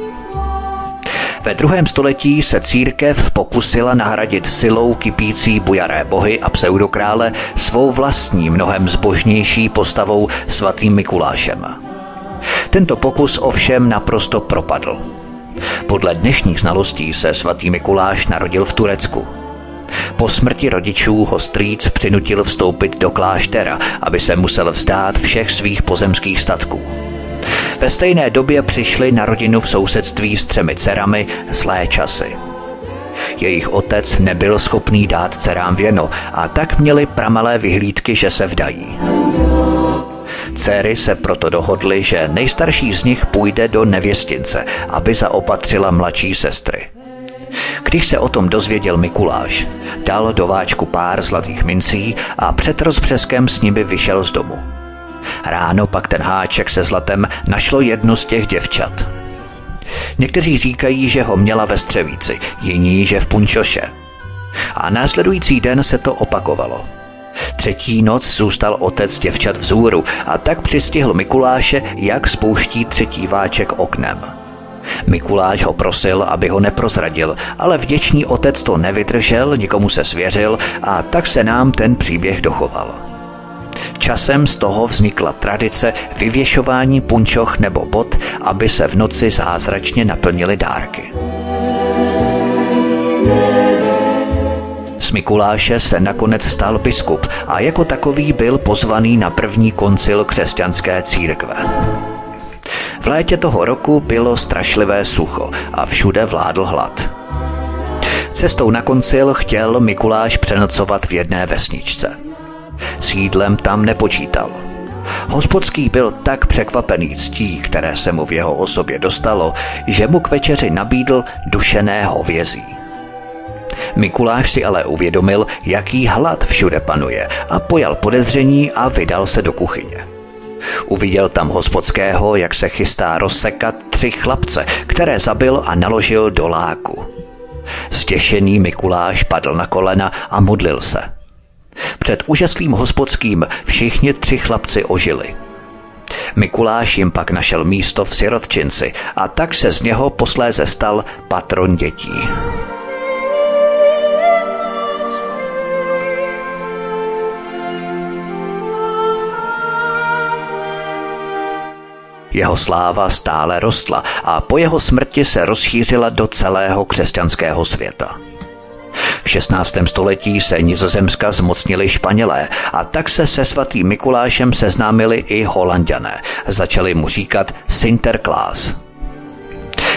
Ve druhém století se církev pokusila nahradit silou kypící bujaré bohy a pseudokrále svou vlastní mnohem zbožnější postavou svatým Mikulášem. Tento pokus ovšem naprosto propadl. Podle dnešních znalostí se svatý Mikuláš narodil v Turecku. Po smrti rodičů ho strýc přinutil vstoupit do kláštera, aby se musel vzdát všech svých pozemských statků. Ve stejné době přišly na rodinu v sousedství s třemi dcerami zlé časy. Jejich otec nebyl schopný dát dcerám věno a tak měli pramalé vyhlídky, že se vdají. Céry se proto dohodly, že nejstarší z nich půjde do nevěstince, aby zaopatřila mladší sestry. Když se o tom dozvěděl Mikuláš, dal do váčku pár zlatých mincí a před rozbřeskem s nimi vyšel z domu. Ráno pak ten háček se zlatem našlo jedno z těch děvčat. Někteří říkají, že ho měla ve Střevíci, jiní, že v Punčoše. A následující den se to opakovalo. Třetí noc zůstal otec děvčat vzůru a tak přistihl Mikuláše, jak spouští třetí váček oknem. Mikuláš ho prosil, aby ho neprozradil, ale vděčný otec to nevydržel, nikomu se svěřil a tak se nám ten příběh dochoval. Časem z toho vznikla tradice vyvěšování punčoch nebo bot, aby se v noci zázračně naplnily dárky. Z Mikuláše se nakonec stal biskup a jako takový byl pozvaný na první koncil křesťanské církve. V létě toho roku bylo strašlivé sucho a všude vládl hlad. Cestou na koncil chtěl Mikuláš přenocovat v jedné vesničce. S jídlem tam nepočítal. Hospodský byl tak překvapený ctí, které se mu v jeho osobě dostalo, že mu k večeři nabídl dušené hovězí. Mikuláš si ale uvědomil, jaký hlad všude panuje a pojal podezření a vydal se do kuchyně. Uviděl tam hospodského, jak se chystá rozsekat tři chlapce, které zabil a naložil do láku. Stěšený Mikuláš padl na kolena a modlil se. Před úžaslým hospodským všichni tři chlapci ožili. Mikuláš jim pak našel místo v sirotčinci a tak se z něho posléze stal patron dětí. Jeho sláva stále rostla a po jeho smrti se rozšířila do celého křesťanského světa. V 16. století se Nizozemska zmocnili Španělé a tak se se svatým Mikulášem seznámili i Holanděné. Začali mu říkat Sinterklaas.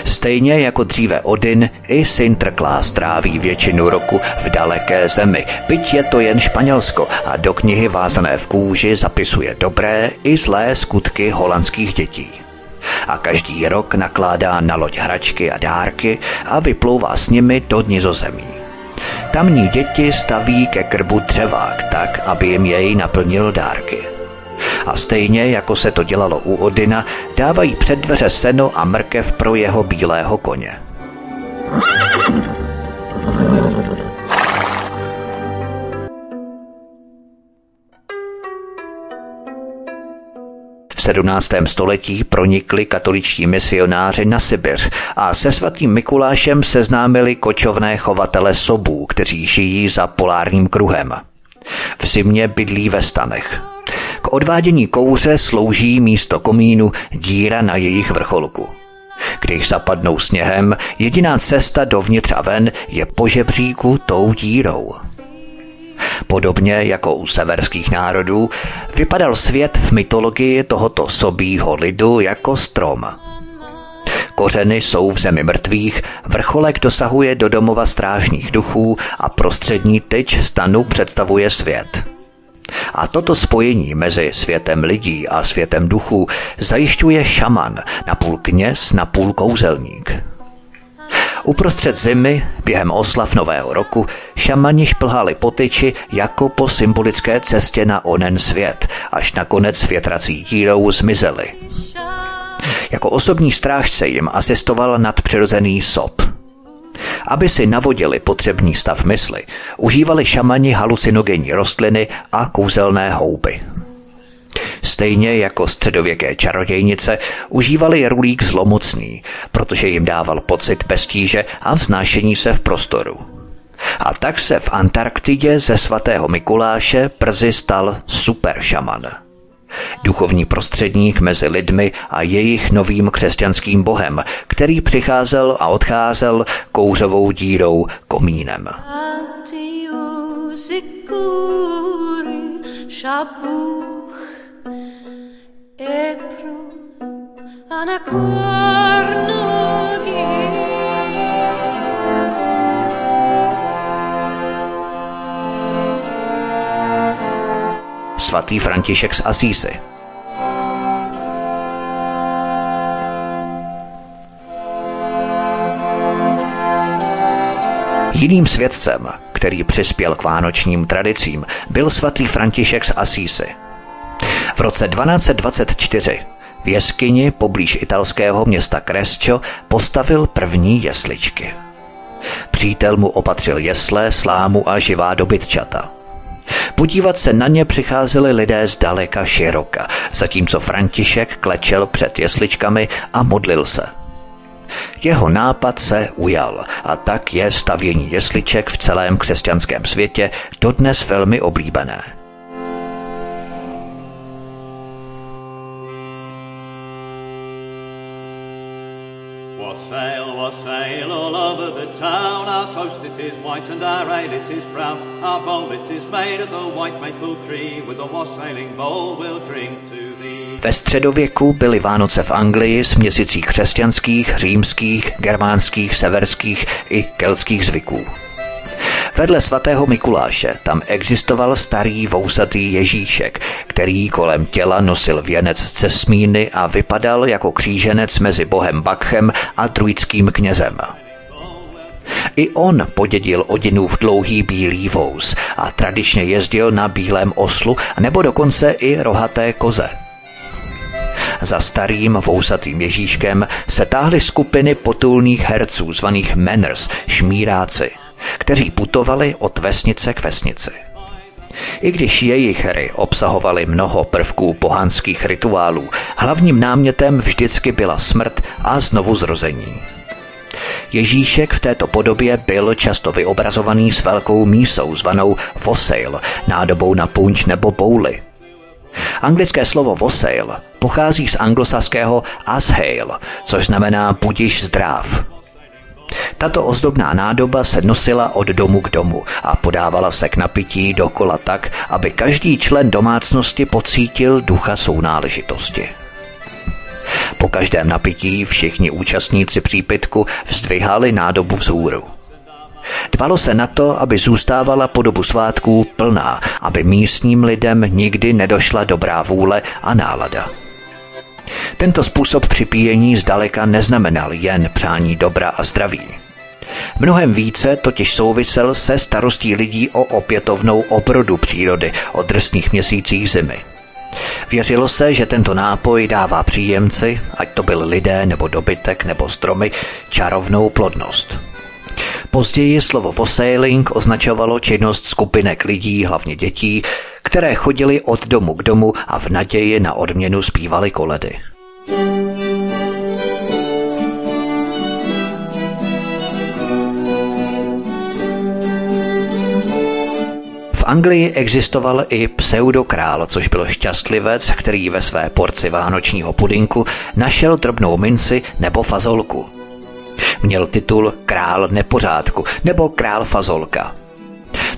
Stejně jako dříve Odin, i Sinterklaas tráví většinu roku v daleké zemi, byť je to jen Španělsko a do knihy vázané v kůži zapisuje dobré i zlé skutky holandských dětí a každý rok nakládá na loď hračky a dárky a vyplouvá s nimi do nizozemí. Tamní děti staví ke krbu dřevák tak, aby jim jej naplnil dárky. A stejně jako se to dělalo u Odina, dávají před dveře seno a mrkev pro jeho bílého koně. V 17. století pronikli katoličtí misionáři na Sibiř a se svatým Mikulášem seznámili kočovné chovatele sobů, kteří žijí za polárním kruhem. V zimě bydlí ve stanech. K odvádění kouře slouží místo komínu díra na jejich vrcholku. Když zapadnou sněhem, jediná cesta dovnitř a ven je po žebříku tou dírou. Podobně jako u severských národů, vypadal svět v mytologii tohoto sobího lidu jako strom. Kořeny jsou v zemi mrtvých, vrcholek dosahuje do domova strážních duchů a prostřední tyč stanu představuje svět. A toto spojení mezi světem lidí a světem duchů zajišťuje šaman, napůl kněz, napůl kouzelník. Uprostřed zimy, během oslav Nového roku, šamani šplhali po tyči jako po symbolické cestě na onen svět, až nakonec větrací dírou zmizeli. Jako osobní strážce jim asistoval nadpřirozený sob. Aby si navodili potřebný stav mysli, užívali šamani halucinogenní rostliny a kouzelné houby. Stejně jako středověké čarodějnice užívali rulík zlomocný, protože jim dával pocit pestíže a vznášení se v prostoru. A tak se v Antarktidě ze svatého Mikuláše brzy stal super šaman. Duchovní prostředník mezi lidmi a jejich novým křesťanským bohem, který přicházel a odcházel kouřovou dírou komínem. Svatý František z Asísy. Jiným svědcem, který přispěl k vánočním tradicím, byl svatý František z Asísy. V roce 1224 v jeskyni poblíž italského města Crescio postavil první jesličky. Přítel mu opatřil jesle, slámu a živá dobytčata. Podívat se na ně přicházeli lidé z daleka široka, zatímco František klečel před jesličkami a modlil se – jeho nápad se ujal a tak je stavění jesliček v celém křesťanském světě dodnes velmi oblíbené. Town. Our toast it is white and our ale it is brown. Our bowl it is made of the white maple tree. With a wassailing bowl we'll drink to thee. Ve středověku byly Vánoce v Anglii s měsící křesťanských, římských, germánských, severských i keltských zvyků. Vedle svatého Mikuláše tam existoval starý vousatý Ježíšek, který kolem těla nosil věnec z cesmíny a vypadal jako kříženec mezi bohem Bakchem a druidským knězem. I on podědil Odinův dlouhý bílý vous a tradičně jezdil na bílém oslu nebo dokonce i rohaté koze. Za starým vousatým Ježíškem se táhly skupiny potulných herců zvaných manners, šmíráci, kteří putovali od vesnice k vesnici. I když jejich hry obsahovaly mnoho prvků pohanských rituálů, hlavním námětem vždycky byla smrt a znovu zrození. Ježíšek v této podobě byl často vyobrazovaný s velkou mísou zvanou wassail, nádobou na punč nebo bouly. Anglické slovo wassail pochází z anglosaského ashail, což znamená budiš zdráv. Tato ozdobná nádoba se nosila od domu k domu a podávala se k napití dokola tak, aby každý člen domácnosti pocítil ducha sounáležitosti. Po každém napití všichni účastníci přípitku vzdvihali nádobu vzhůru. Dbalo se na to, aby zůstávala po dobu svátků plná, aby místním lidem nikdy nedošla dobrá vůle a nálada. Tento způsob připíjení zdaleka neznamenal jen přání dobra a zdraví. Mnohem více totiž souvisel se starostí lidí o opětovnou obrodu přírody o drsných měsících zimy – Věřilo se, že tento nápoj dává příjemci, ať to byl lidé nebo dobytek nebo stromy, čarovnou plodnost. Později slovo vossailing označovalo činnost skupinek lidí, hlavně dětí, které chodili od domu k domu a v naději na odměnu zpívali koledy. V Anglii existoval i pseudokrál, což byl šťastlivec, který ve své porci vánočního pudinku našel drobnou minci nebo fazolku. Měl titul král nepořádku nebo král fazolka.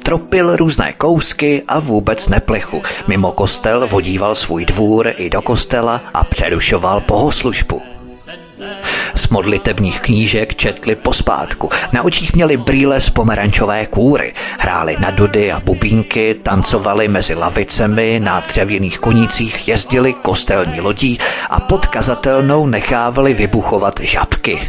Tropil různé kousky a vůbec neplechu. Mimo kostel vodíval svůj dvůr i do kostela a přerušoval bohoslužbu. Z modlitebních knížek četli pospátku. Na očích měli brýle z pomerančové kůry. Hráli na dudy a bubínky, tancovali mezi lavicemi, na dřevěných konících jezdili kostelní lodí a pod kazatelnou nechávali vybuchovat žabky.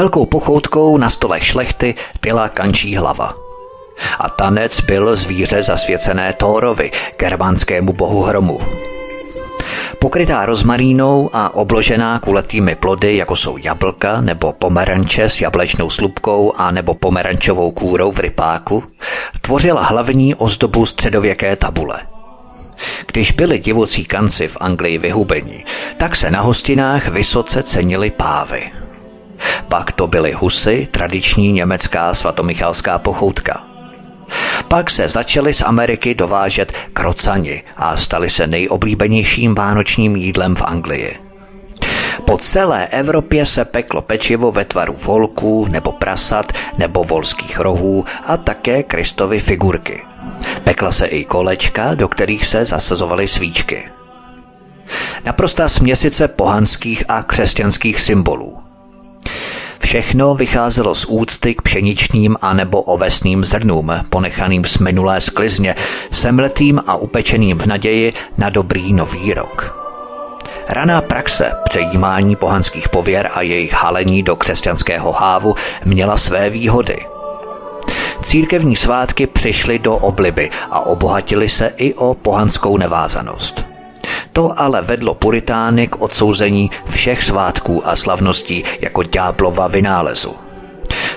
Velkou pochoutkou na stole šlechty byla kančí hlava. A tanec byl zvíře zasvěcené Thorovi, germánskému bohu hromu. Pokrytá rozmarínou a obložená kulatými plody, jako jsou jablka nebo pomeranče s jablečnou slupkou a nebo pomerančovou kůrou v rypáku, tvořila hlavní ozdobu středověké tabule. Když byli divocí kanci v Anglii vyhubeni, tak se na hostinách vysoce cenili pávy – pak to byly husy, tradiční německá svatomichalská pochoutka. Pak se začaly z Ameriky dovážet krocani a stali se nejoblíbenějším vánočním jídlem v Anglii. Po celé Evropě se peklo pečivo ve tvaru volků nebo prasat nebo volských rohů a také Kristovy figurky. Pekla se i kolečka, do kterých se zasazovaly svíčky. Naprostá směsice pohanských a křesťanských symbolů. Všechno vycházelo z úcty k pšeničním a nebo ovesným zrnům, ponechaným z minulé sklizně, semletým a upečeným v naději na dobrý nový rok. Raná praxe přejímání pohanských pověr a jejich halení do křesťanského hávu měla své výhody. Církevní svátky přišly do obliby a obohatili se i o pohanskou nevázanost. To ale vedlo puritány k odsouzení všech svátků a slavností jako ďáblova vynálezu.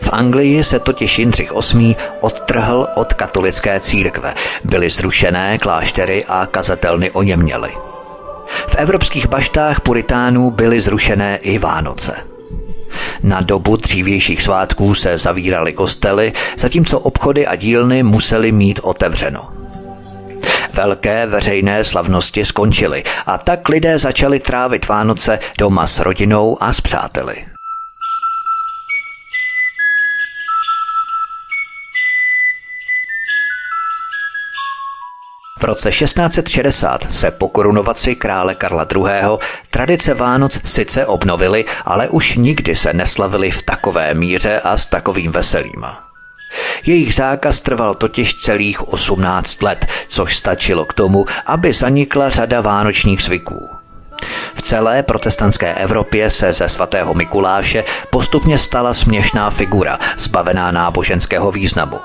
V Anglii se totiž Jindřich VIII. odtrhl od katolické církve, byly zrušené kláštery a kazatelny oněměly. V evropských baštách puritánů byly zrušené i Vánoce. Na dobu dřívějších svátků se zavíraly kostely, zatímco obchody a dílny musely mít otevřeno. Velké veřejné slavnosti skončily a tak lidé začali trávit Vánoce doma s rodinou a s přáteli. V roce 1660 se po korunovaci krále Karla II. tradice Vánoc sice obnovily, ale už nikdy se neslavily v takové míře a s takovým veselím. Jejich zákaz trval totiž celých 18 let, což stačilo k tomu, aby zanikla řada vánočních zvyků. V celé protestantské Evropě se ze svatého Mikuláše postupně stala směšná figura, zbavená náboženského významu.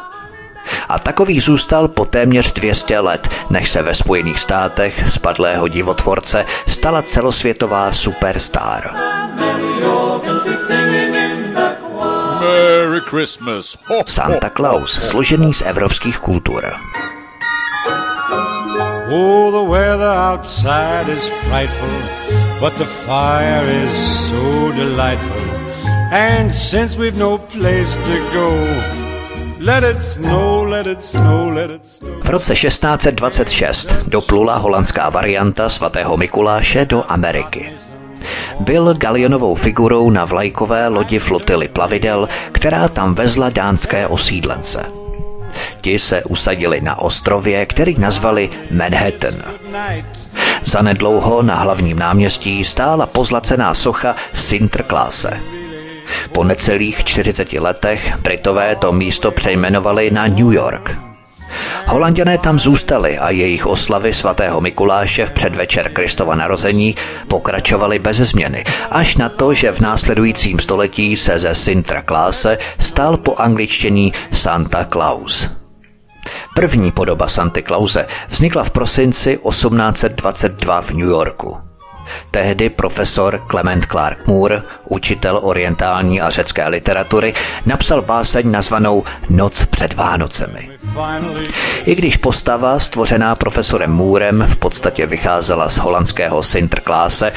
A takový zůstal po téměř 200 let, než se ve Spojených státech spadlého divotvorce stala celosvětová superstar. Merry Christmas. Santa Claus, složený z evropských kultur. Oh, the weather outside is frightful, but the fire is so delightful. And since we've no place to go, let it snow, let it snow, let it snow. V roce 1626 doplula holandská varianta svatého Mikuláše do Ameriky. Byl galionovou figurou na vlajkové lodi flotily plavidel, která tam vezla dánské osídlence. Ti se usadili na ostrově, který nazvali Manhattan. Zanedlouho na hlavním náměstí stála pozlacená socha Sinterklaase. Po necelých 40 letech Britové to místo přejmenovali na New York – Holanděné tam zůstali a jejich oslavy svatého Mikuláše v předvečer Kristova narození pokračovaly bez změny, až na to, že v následujícím století se ze Sintra Klase stal po angličtění Santa Claus. První podoba Santa Clause vznikla v prosinci 1822 v New Yorku. Tehdy profesor Clement Clark Moore, učitel orientální a řecké literatury, napsal báseň nazvanou Noc před Vánocemi. I když postava stvořená profesorem Moorem v podstatě vycházela z holandského Sinterklaase,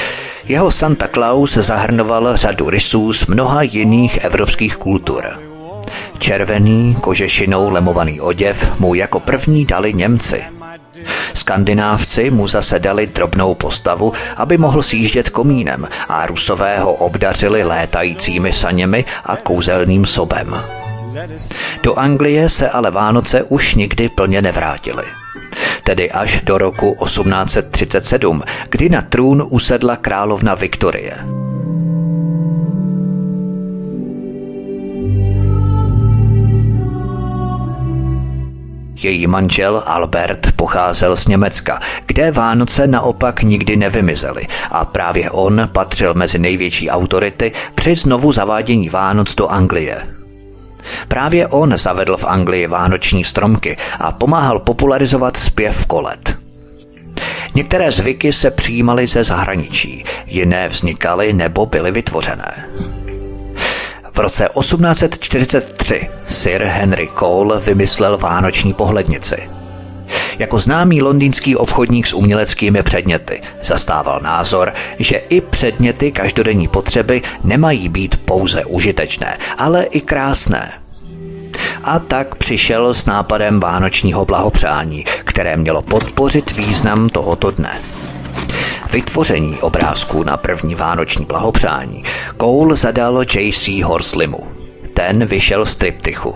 jeho Santa Claus zahrnoval řadu rysů z mnoha jiných evropských kultur. Červený, kožešinou lemovaný oděv mu jako první dali Němci – Skandinávci mu zase dali drobnou postavu, aby mohl sjíždět komínem a Rusové ho obdařili létajícími saněmi a kouzelným sobem. Do Anglie se ale Vánoce už nikdy plně nevrátily. Tedy až do roku 1837, kdy na trůn usedla královna Viktorie. Její manžel Albert pocházel z Německa, kde Vánoce naopak nikdy nevymizely a právě on patřil mezi největší autority při znovu zavádění Vánoc do Anglie. Právě on zavedl v Anglii vánoční stromky a pomáhal popularizovat zpěv kolet. Některé zvyky se přijímaly ze zahraničí, jiné vznikaly nebo byly vytvořené. V roce 1843 Sir Henry Cole vymyslel vánoční pohlednici. Jako známý londýnský obchodník s uměleckými předměty zastával názor, že i předměty každodenní potřeby nemají být pouze užitečné, ale i krásné. a tak přišel s nápadem vánočního blahopřání, které mělo podpořit význam tohoto dne. Vytvoření obrázků na první vánoční blahopřání Cole zadal J.C. Horslimu. Ten vyšel z triptychu.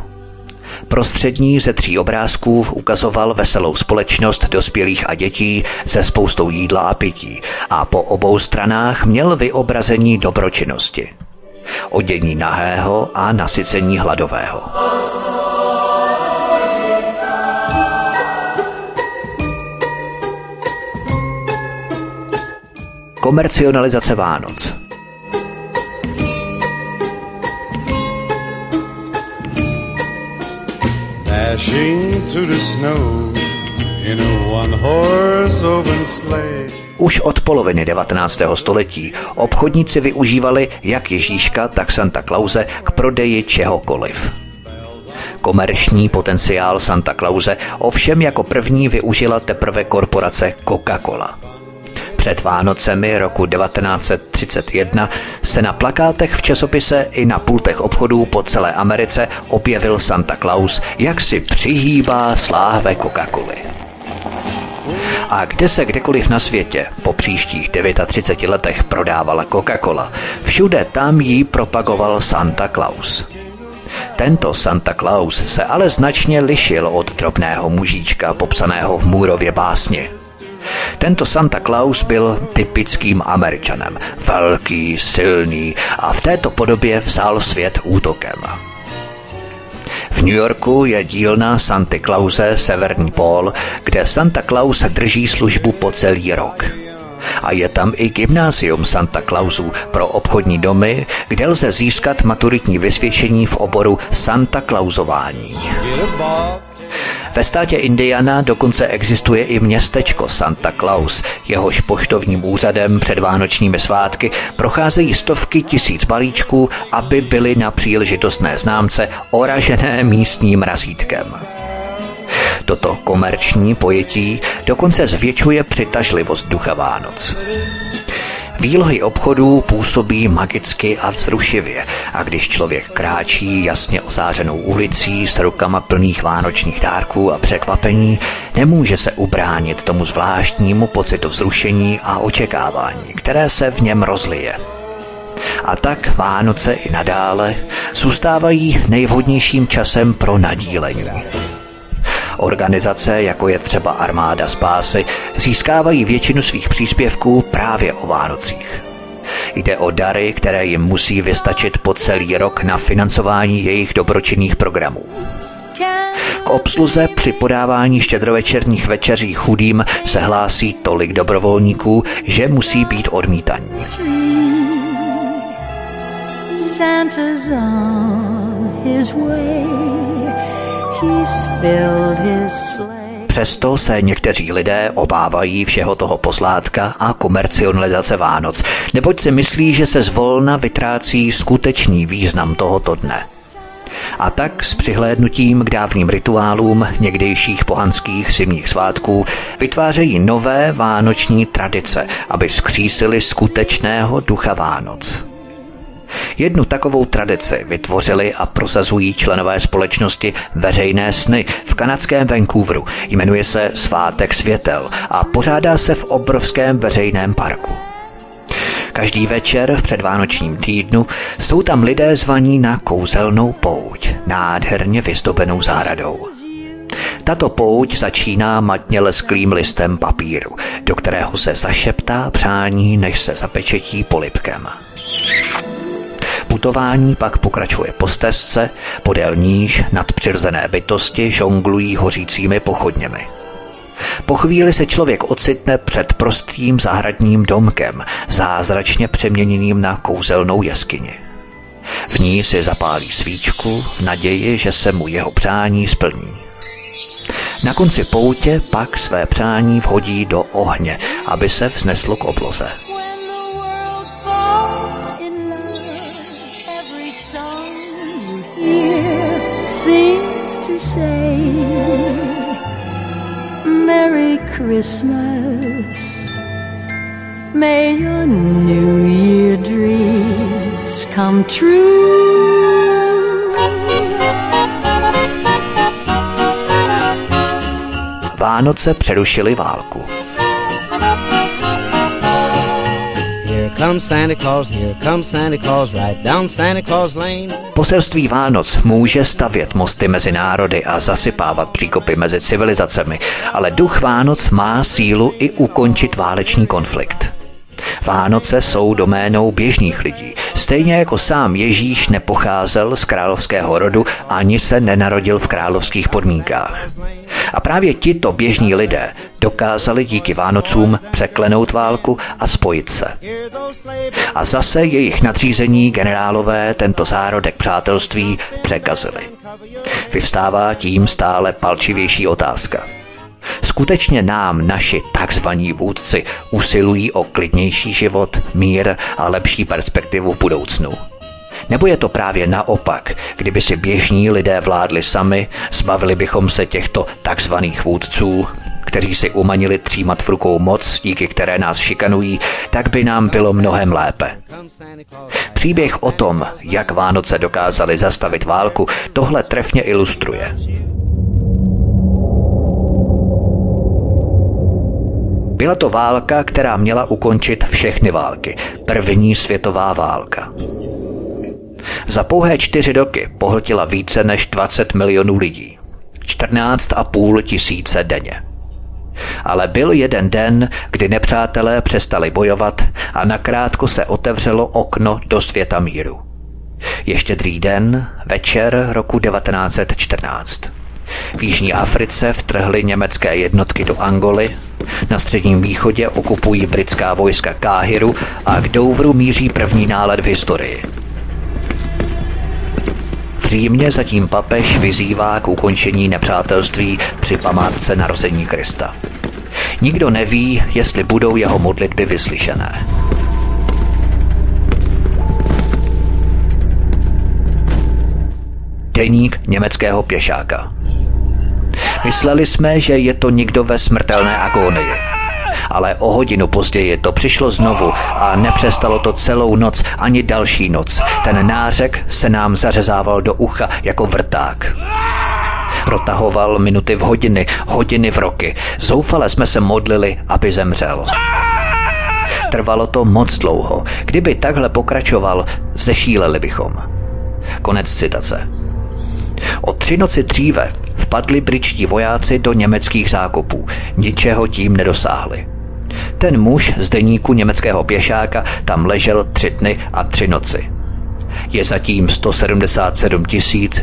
Prostřední ze tří obrázků ukazoval veselou společnost dospělých a dětí se spoustou jídla a pití a po obou stranách měl vyobrazení dobročinnosti. Odění nahého a nasycení hladového. Open sleigh už od poloviny 19. století obchodníci využívali jak Ježíška, tak Santa Clause k prodeji čehokoliv. Komerční potenciál Santa Clause ovšem jako první využila teprve korporace Coca-Cola. Před Vánocemi roku 1931 se na plakátech v časopise i na pultech obchodů po celé Americe objevil Santa Claus, jak si přihýbá sláhve Coca-Coly. A kde se kdekoliv na světě po příštích 39 letech prodávala Coca-Cola, všude tam jí propagoval Santa Claus. Tento Santa Claus se ale značně lišil od drobného mužíčka popsaného v Můrově básni – tento Santa Claus byl typickým američanem. Velký, silný a v této podobě vzal svět útokem. V New Yorku je dílna Santa Clause Severní pól, kde Santa Claus drží službu po celý rok. A je tam i gymnázium Santa Clausů pro obchodní domy, kde lze získat maturitní vysvědčení v oboru Santa Clausování. Ve státě Indiana dokonce existuje i městečko Santa Claus. Jehož poštovním úřadem před vánočními svátky procházejí stovky tisíc balíčků, aby byly na příležitostné známce oražené místním razítkem. Toto komerční pojetí dokonce zvětšuje přitažlivost ducha Vánoc. Výlohy obchodů působí magicky a vzrušivě a když člověk kráčí jasně ozářenou ulicí s rukama plných vánočních dárků a překvapení, nemůže se ubránit tomu zvláštnímu pocitu vzrušení a očekávání, které se v něm rozlije. A tak Vánoce i nadále zůstávají nejvhodnějším časem pro nadílení. Organizace, jako je třeba Armáda spásy, získávají většinu svých příspěvků právě o Vánocích. Jde o dary, které jim musí vystačit po celý rok na financování jejich dobročinných programů. K obsluze při podávání štědrovečerních večeří chudým se hlásí tolik dobrovolníků, že musí být odmítaní. Santa's on his way. Přesto se někteří lidé obávají všeho toho poslátka a komercionalizace Vánoc, neboť si myslí, že se zvolna vytrácí skutečný význam tohoto dne. A tak s přihlédnutím k dávným rituálům někdejších pohanských zimních svátků vytvářejí nové vánoční tradice, aby skřísili skutečného ducha Vánoc. Jednu takovou tradici vytvořili a prosazují členové společnosti Veřejné sny v kanadském Vancouveru. Jmenuje se Svátek světel a pořádá se v obrovském veřejném parku. Každý večer v předvánočním týdnu jsou tam lidé zvaní na kouzelnou pouť, nádherně vyzdobenou zahradou. Tato pouť začíná matně lesklým listem papíru, do kterého se zašeptá přání, než se zapečetí polipkem. Putování pak pokračuje po stezce, podél níž nadpřirozené bytosti žonglují hořícími pochodněmi. Po chvíli se člověk ocitne před prostým zahradním domkem, zázračně přeměněným na kouzelnou jeskyni. V ní si zapálí svíčku v naději, že se mu jeho přání splní. Na konci poutě pak své přání vhodí do ohně, aby se vzneslo k obloze. year seems to say Merry Christmas. May your New Year dreams come true. Vánoce přerušili válku. Poselství Vánoc může stavět mosty mezi národy a zasypávat příkopy mezi civilizacemi, ale duch Vánoc má sílu i ukončit válečný konflikt. Vánoce jsou doménou běžných lidí. Stejně jako sám Ježíš nepocházel z královského rodu ani se nenarodil v královských podmínkách. A právě tito běžní lidé dokázali díky Vánocům překlenout válku a spojit se. A zase jejich nadřízení generálové tento zárodek přátelství překazili. Vyvstává tím stále palčivější otázka – Skutečně nám naši takzvaní vůdci usilují o klidnější život, mír a lepší perspektivu v budoucnu. Nebo je to právě naopak, kdyby si běžní lidé vládli sami, zbavili bychom se těchto takzvaných vůdců, kteří si umanili třímat v rukou moc, díky které nás šikanují, tak by nám bylo mnohem lépe. Příběh o tom, jak Vánoce dokázali zastavit válku, tohle trefně ilustruje. Byla to válka, která měla ukončit všechny války. První světová válka. Za pouhé čtyři roky pohltila více než 20 milionů lidí. 14,5 tisíce denně. Ale byl jeden den, kdy nepřátelé přestali bojovat a nakrátko se otevřelo okno do světa míru. Ještě druhý den, večer roku 1914. V Jižní Africe vtrhly německé jednotky do Angoly, na středním východě okupují britská vojska Káhiru a k Douvru míří první nálet v historii. V Římě zatím papež vyzývá k ukončení nepřátelství při památce narození Krista. Nikdo neví, jestli budou jeho modlitby vyslyšené. Deník německého pěšáka. Mysleli jsme, že je to někdo ve smrtelné agónii. Ale o hodinu později to přišlo znovu a nepřestalo to celou noc ani další noc. Ten nářek se nám zařezával do ucha jako vrták. Protahoval minuty v hodiny, hodiny v roky. Zoufale jsme se modlili, aby zemřel. Trvalo to moc dlouho. Kdyby takhle pokračoval, zešíleli bychom. Konec citace. O tři noci dříve vpadli britští vojáci do německých zákopů. Ničeho tím nedosáhli. Ten muž z deníku německého pěšáka tam ležel tři dny a tři noci. Je zatím 177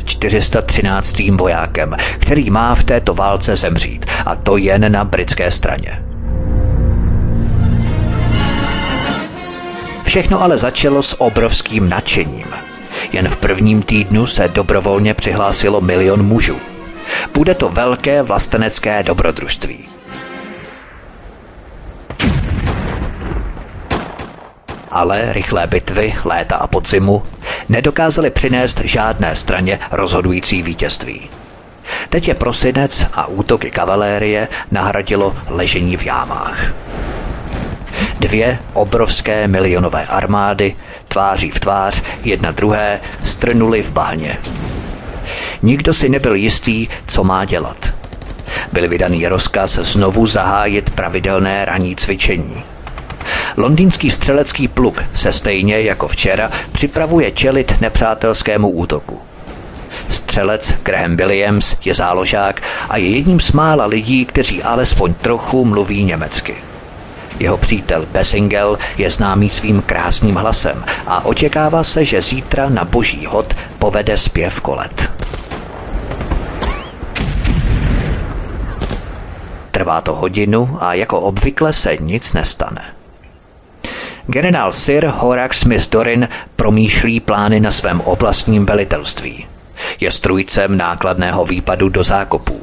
413. vojákem, který má v této válce zemřít, a to jen na britské straně. Všechno ale začalo s obrovským nadšením. Jen v prvním týdnu se dobrovolně přihlásilo milion mužů. Bude to velké vlastenecké dobrodružství. Ale rychlé bitvy léta a podzimu nedokázaly přinést žádné straně rozhodující vítězství. Teď je prosinec a útoky kavalérie nahradilo ležení v jámách. Dvě obrovské milionové armády tváří v tvář jedna druhé strnuli v bahně. Nikdo si nebyl jistý, co má dělat. Byl vydaný rozkaz znovu zahájit pravidelné ranní cvičení. Londýnský střelecký pluk se stejně jako včera připravuje čelit nepřátelskému útoku. Střelec Graham Williams je záložák a je jedním z mála lidí, kteří alespoň trochu mluví německy. Jeho přítel Bessingel je známý svým krásným hlasem a očekává se, že zítra na boží hod povede zpěv kolet. Trvá to hodinu a jako obvykle se nic nestane. Generál Sir Horak Smith Dorin promýšlí plány na svém oblastním velitelství. Je strujcem nákladného výpadu do zákopů.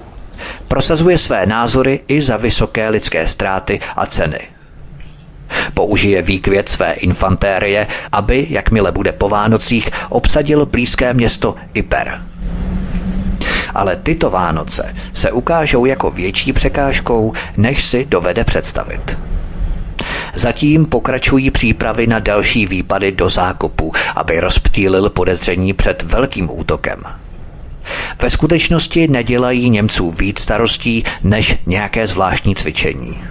Prosazuje své názory i za vysoké lidské ztráty a ceny. Použije výkvět své infantérie, aby, jakmile bude po Vánocích, obsadil blízké město Iper. Ale tyto Vánoce se ukážou jako větší překážkou, než si dovede představit. Zatím pokračují přípravy na další výpady do zákupu, aby rozptýlil podezření před velkým útokem. Ve skutečnosti nedělají Němců víc starostí než nějaké zvláštní cvičení.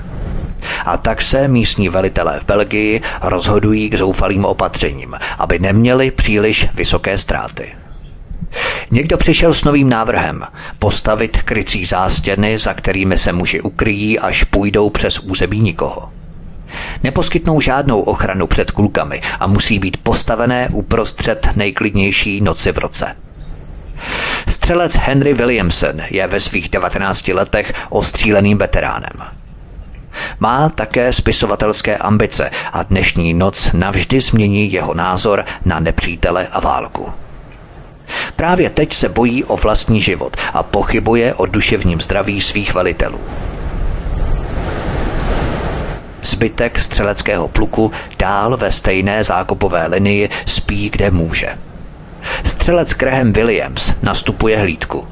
A tak se místní velitelé v Belgii rozhodují k zoufalým opatřením, aby neměli příliš vysoké ztráty. Někdo přišel s novým návrhem postavit krycí zástěny, za kterými se muži ukryjí, až půjdou přes území nikoho. Neposkytnou žádnou ochranu před kulkami a musí být postavené uprostřed nejklidnější noci v roce. Střelec Henry Williamson je ve svých 19 letech ostříleným veteránem. Má také spisovatelské ambice a dnešní noc navždy změní jeho názor na nepřítele a válku. Právě teď se bojí o vlastní život a pochybuje o duševním zdraví svých velitelů. Zbytek střeleckého pluku dál ve stejné zákopové linii spí, kde může. Střelec Graham Williams nastupuje hlídku.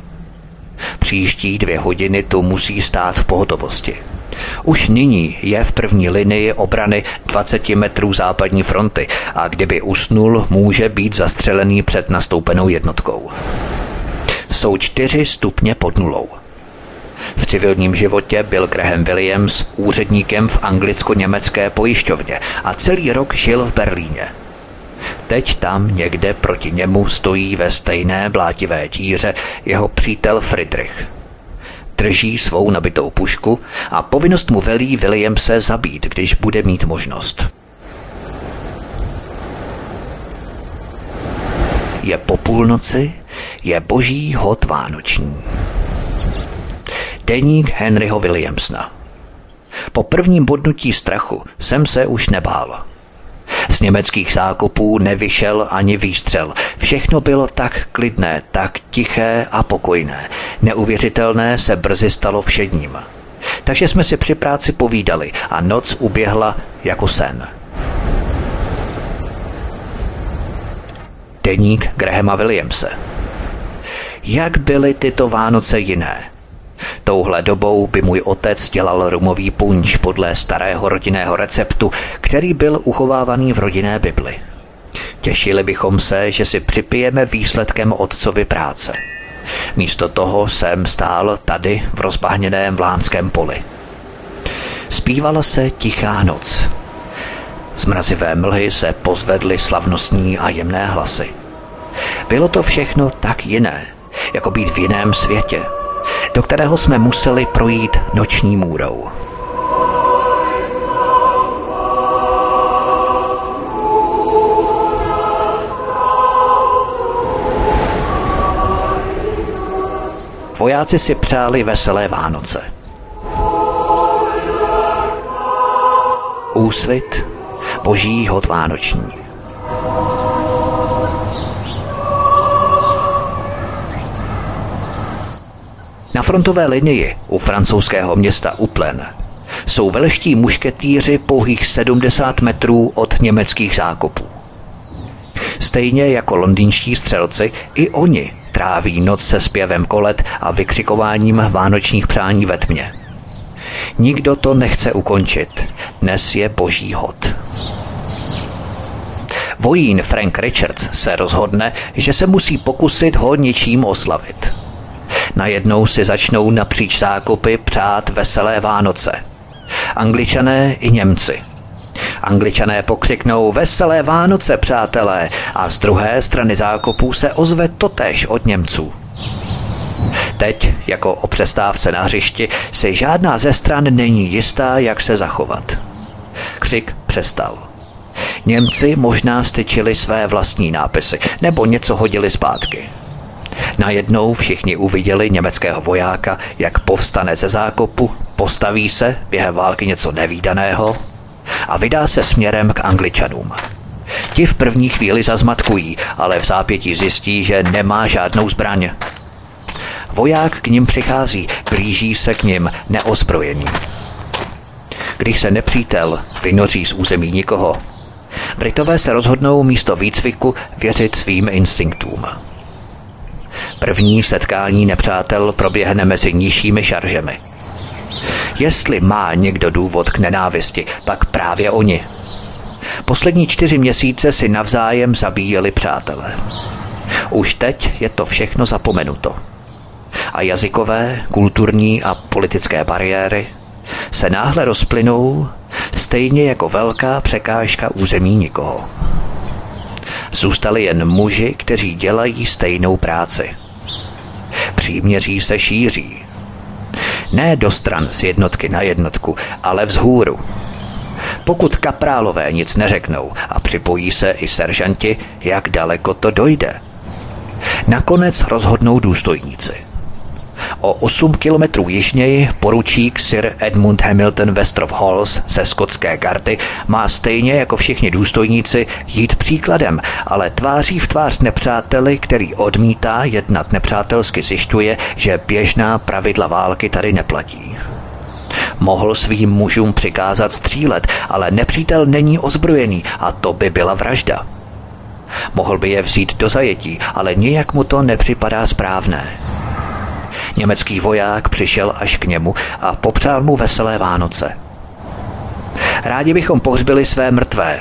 Příští dvě hodiny tu musí stát v pohotovosti. Už nyní je v první linii obrany 20 metrů západní fronty a kdyby usnul, může být zastřelený před nastoupenou jednotkou. Jsou čtyři stupně pod nulou. V civilním životě byl Graham Williams úředníkem v anglicko-německé pojišťovně a celý rok žil v Berlíně. Teď tam někde proti němu stojí ve stejné blátivé díře jeho přítel Friedrich. Drží svou nabitou pušku a povinnost mu velí William se zabít, když bude mít možnost. Je po půlnoci, je boží hod vánoční. Deník Henryho Williamsona. Po prvním bodnutí strachu jsem se už nebál. Z německých zákopů nevyšel ani výstřel. Všechno bylo tak klidné, tak tiché a pokojné. Neuvěřitelné se brzy stalo všedním. Takže jsme si při práci povídali a noc uběhla jako sen. Deník Grahama Williamse. Jak byly tyto Vánoce jiné? Touhle dobou by můj otec dělal rumový punč podle starého rodinného receptu, který byl uchovávaný v rodinné Bibli. Těšili bychom se, že si připijeme výsledkem otcovy práce. Místo toho jsem stál tady v rozbahněném vlánském poli. Zpívala se tichá noc. Z mrazivé mlhy se pozvedly slavnostní a jemné hlasy. Bylo to všechno tak jiné, jako být v jiném světě, do kterého jsme museli projít noční můrou. Vojáci si přáli veselé Vánoce. Úsvit, boží hod vánoční. Na frontové linii u francouzského města Uplen jsou veleští mušketýři pouhých 70 metrů od německých zákopů. Stejně jako londýnští střelci, i oni tráví noc se zpěvem kolet a vykřikováním vánočních přání ve tmě. Nikdo to nechce ukončit. Dnes je boží hod. Vojín Frank Richards se rozhodne, že se musí pokusit ho něčím oslavit. Najednou si začnou napříč zákopy přát veselé Vánoce. Angličané i Němci. Angličané pokřiknou Veselé Vánoce, přátelé, a z druhé strany zákopů se ozve totéž od Němců. Teď, jako o přestávce na hřišti, si žádná ze stran není jistá, jak se zachovat. Křik přestal. Němci možná styčili své vlastní nápisy nebo něco hodili zpátky. Najednou všichni uviděli německého vojáka, jak povstane ze zákopu, postaví se během války něco nevýdaného a vydá se směrem k Angličanům. Ti v první chvíli zazmatkují, ale v zápětí zjistí, že nemá žádnou zbraň. Voják k ním přichází, blíží se k ním neozbrojený. Když se nepřítel vynoří z území nikoho, Britové se rozhodnou místo výcviku věřit svým instinktům. První setkání nepřátel proběhne mezi nižšími šaržemi. Jestli má někdo důvod k nenávisti, pak právě oni. Poslední čtyři měsíce si navzájem zabíjeli přátelé. Už teď je to všechno zapomenuto. a jazykové, kulturní a politické bariéry se náhle rozplynou stejně jako velká překážka území nikoho. Zůstali jen muži, kteří dělají stejnou práci. Příměří se šíří. Ne do stran z jednotky na jednotku, ale vzhůru. Pokud kaprálové nic neřeknou a připojí se i seržanti, jak daleko to dojde. Nakonec rozhodnou důstojníci. O 8 kilometrů jižněji poručík Sir Edmund Hamilton Westrov Halls ze skotské gardy má stejně jako všichni důstojníci jít příkladem, ale tváří v tvář nepřáteli, který odmítá jednat nepřátelsky zjišťuje, že běžná pravidla války tady neplatí. Mohl svým mužům přikázat střílet, ale nepřítel není ozbrojený a to by byla vražda. Mohl by je vzít do zajetí, ale nijak mu to nepřipadá správné. Německý voják přišel až k němu a popřál mu veselé Vánoce. Rádi bychom pohřbili své mrtvé.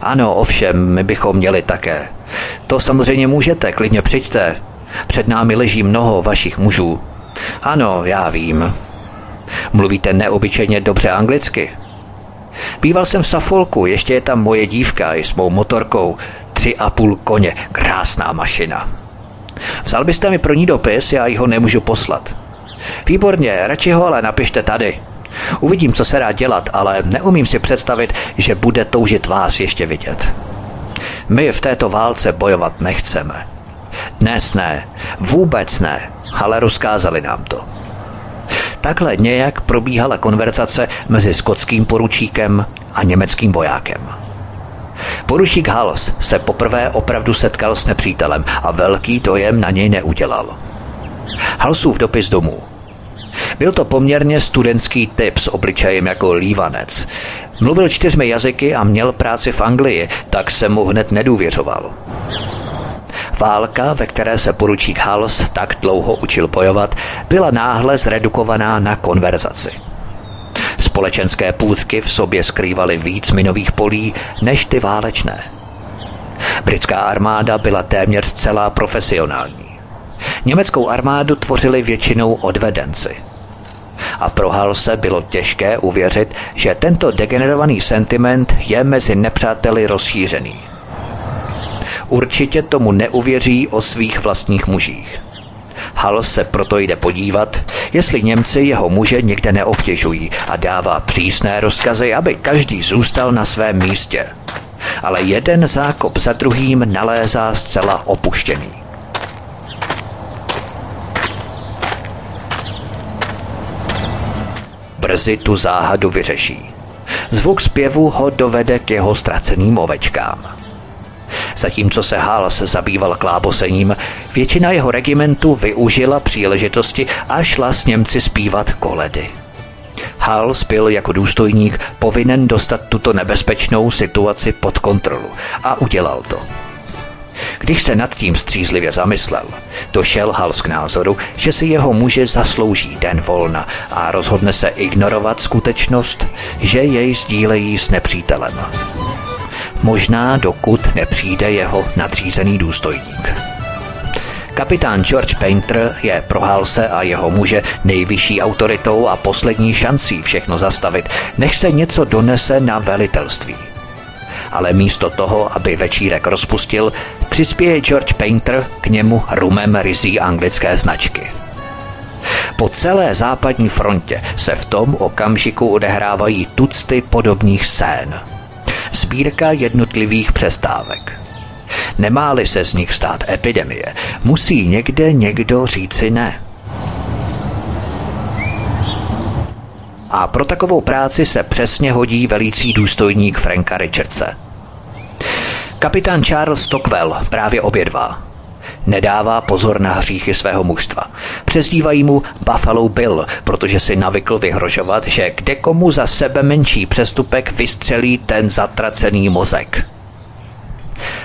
Ano, ovšem, my bychom měli také. To samozřejmě můžete, klidně přijďte. Před námi leží mnoho vašich mužů. Ano, já vím. Mluvíte neobyčejně dobře anglicky. Býval jsem v Safolku, ještě je tam moje dívka i s mou motorkou. Tři a půl koně, krásná mašina. Vzal byste mi pro ní dopis, já ji ho nemůžu poslat. Výborně, radši ho ale napište tady. Uvidím, co se dá dělat, ale neumím si představit, že bude toužit vás ještě vidět. My v této válce bojovat nechceme. Dnes ne, vůbec ne, ale rozkázali nám to. Takhle nějak probíhala konverzace mezi skotským poručíkem a německým vojákem. Poručík Hals se poprvé opravdu setkal s nepřítelem a velký dojem na něj neudělal. Halsův dopis domů. Byl to poměrně studentský typ s obličejem jako lívanec. Mluvil čtyřmi jazyky a měl práci v Anglii, tak se mu hned nedůvěřoval. Válka, ve které se poručík Hals tak dlouho učil bojovat, byla náhle zredukovaná na konverzaci. Společenské půdky v sobě skrývaly víc minových polí než ty válečné. Britská armáda byla téměř celá profesionální. Německou armádu tvořili většinou odvedenci. A pro Halse bylo těžké uvěřit, že tento degenerovaný sentiment je mezi nepřáteli rozšířený. Určitě tomu neuvěří o svých vlastních mužích. Hal se proto jde podívat, jestli Němci jeho muže někde neobtěžují a dává přísné rozkazy, aby každý zůstal na svém místě. Ale jeden zákop za druhým nalézá zcela opuštěný. Brzy tu záhadu vyřeší. Zvuk zpěvu ho dovede k jeho ztraceným ovečkám. Zatímco se Hals zabýval klábosením, většina jeho regimentu využila příležitosti a šla s Němci zpívat koledy. Hals byl jako důstojník povinen dostat tuto nebezpečnou situaci pod kontrolu a udělal to. Když se nad tím střízlivě zamyslel, došel Hals k názoru, že si jeho muže zaslouží den volna a rozhodne se ignorovat skutečnost, že jej sdílejí s nepřítelem možná dokud nepřijde jeho nadřízený důstojník. Kapitán George Painter je pro Halse a jeho muže nejvyšší autoritou a poslední šancí všechno zastavit, než se něco donese na velitelství. Ale místo toho, aby večírek rozpustil, přispěje George Painter k němu rumem rizí anglické značky. Po celé západní frontě se v tom okamžiku odehrávají tucty podobných scén – sbírka jednotlivých přestávek. Nemáli se z nich stát epidemie, musí někde někdo říci ne. A pro takovou práci se přesně hodí velící důstojník Franka Richardse. Kapitán Charles Stockwell právě obědvá Nedává pozor na hříchy svého mužstva. Přezdívají mu Buffalo Bill, protože si navykl vyhrožovat, že kde komu za sebe menší přestupek vystřelí ten zatracený mozek.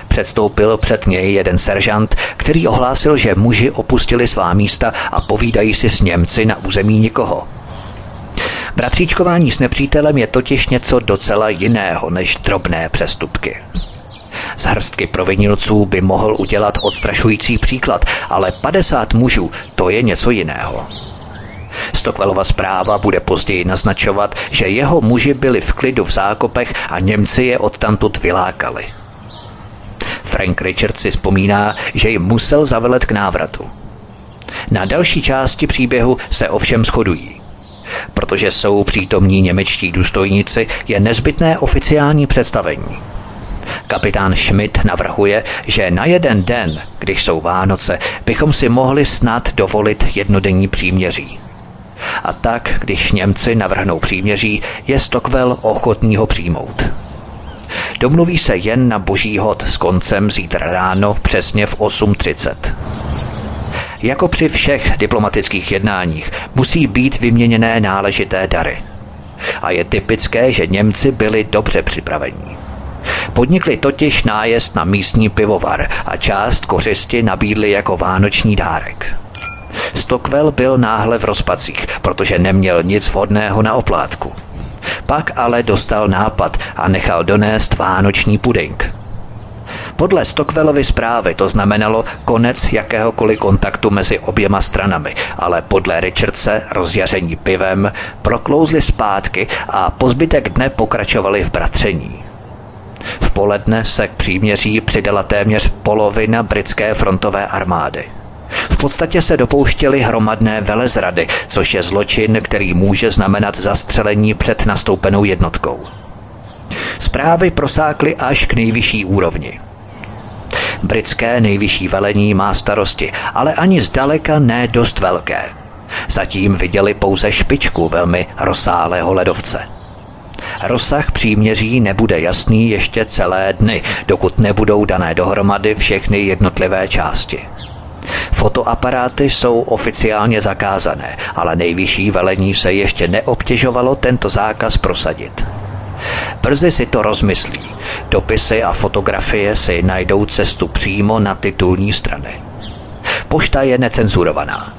Předstoupil před něj jeden seržant, který ohlásil, že muži opustili svá místa a povídají si s Němci na území nikoho. Bratříčkování s nepřítelem je totiž něco docela jiného než drobné přestupky. Z hrstky provinilců by mohl udělat odstrašující příklad, ale 50 mužů to je něco jiného. Stockwellova zpráva bude později naznačovat, že jeho muži byli v klidu v zákopech a Němci je odtamtud vylákali. Frank Richard si vzpomíná, že jim musel zavelet k návratu. Na další části příběhu se ovšem shodují. Protože jsou přítomní němečtí důstojníci, je nezbytné oficiální představení. Kapitán Schmidt navrhuje, že na jeden den, když jsou Vánoce, bychom si mohli snad dovolit jednodenní příměří. A tak, když Němci navrhnou příměří, je Stockwell ochotný ho přijmout. Domluví se jen na boží hod s koncem zítra ráno přesně v 8.30. Jako při všech diplomatických jednáních musí být vyměněné náležité dary. A je typické, že Němci byli dobře připraveni. Podnikli totiž nájezd na místní pivovar a část kořisti nabídli jako vánoční dárek. Stockwell byl náhle v rozpacích, protože neměl nic vhodného na oplátku. Pak ale dostal nápad a nechal donést vánoční puding. Podle Stockwellovy zprávy to znamenalo konec jakéhokoliv kontaktu mezi oběma stranami, ale podle Richardse rozjaření pivem proklouzli zpátky a po zbytek dne pokračovali v bratření. V poledne se k příměří přidala téměř polovina britské frontové armády. V podstatě se dopouštěli hromadné velezrady, což je zločin, který může znamenat zastřelení před nastoupenou jednotkou. Zprávy prosákly až k nejvyšší úrovni. Britské nejvyšší velení má starosti, ale ani zdaleka ne dost velké. Zatím viděli pouze špičku velmi rozsáhlého ledovce. Rozsah příměří nebude jasný ještě celé dny, dokud nebudou dané dohromady všechny jednotlivé části. Fotoaparáty jsou oficiálně zakázané, ale nejvyšší velení se ještě neobtěžovalo tento zákaz prosadit. Brzy si to rozmyslí. Dopisy a fotografie si najdou cestu přímo na titulní strany. Pošta je necenzurovaná.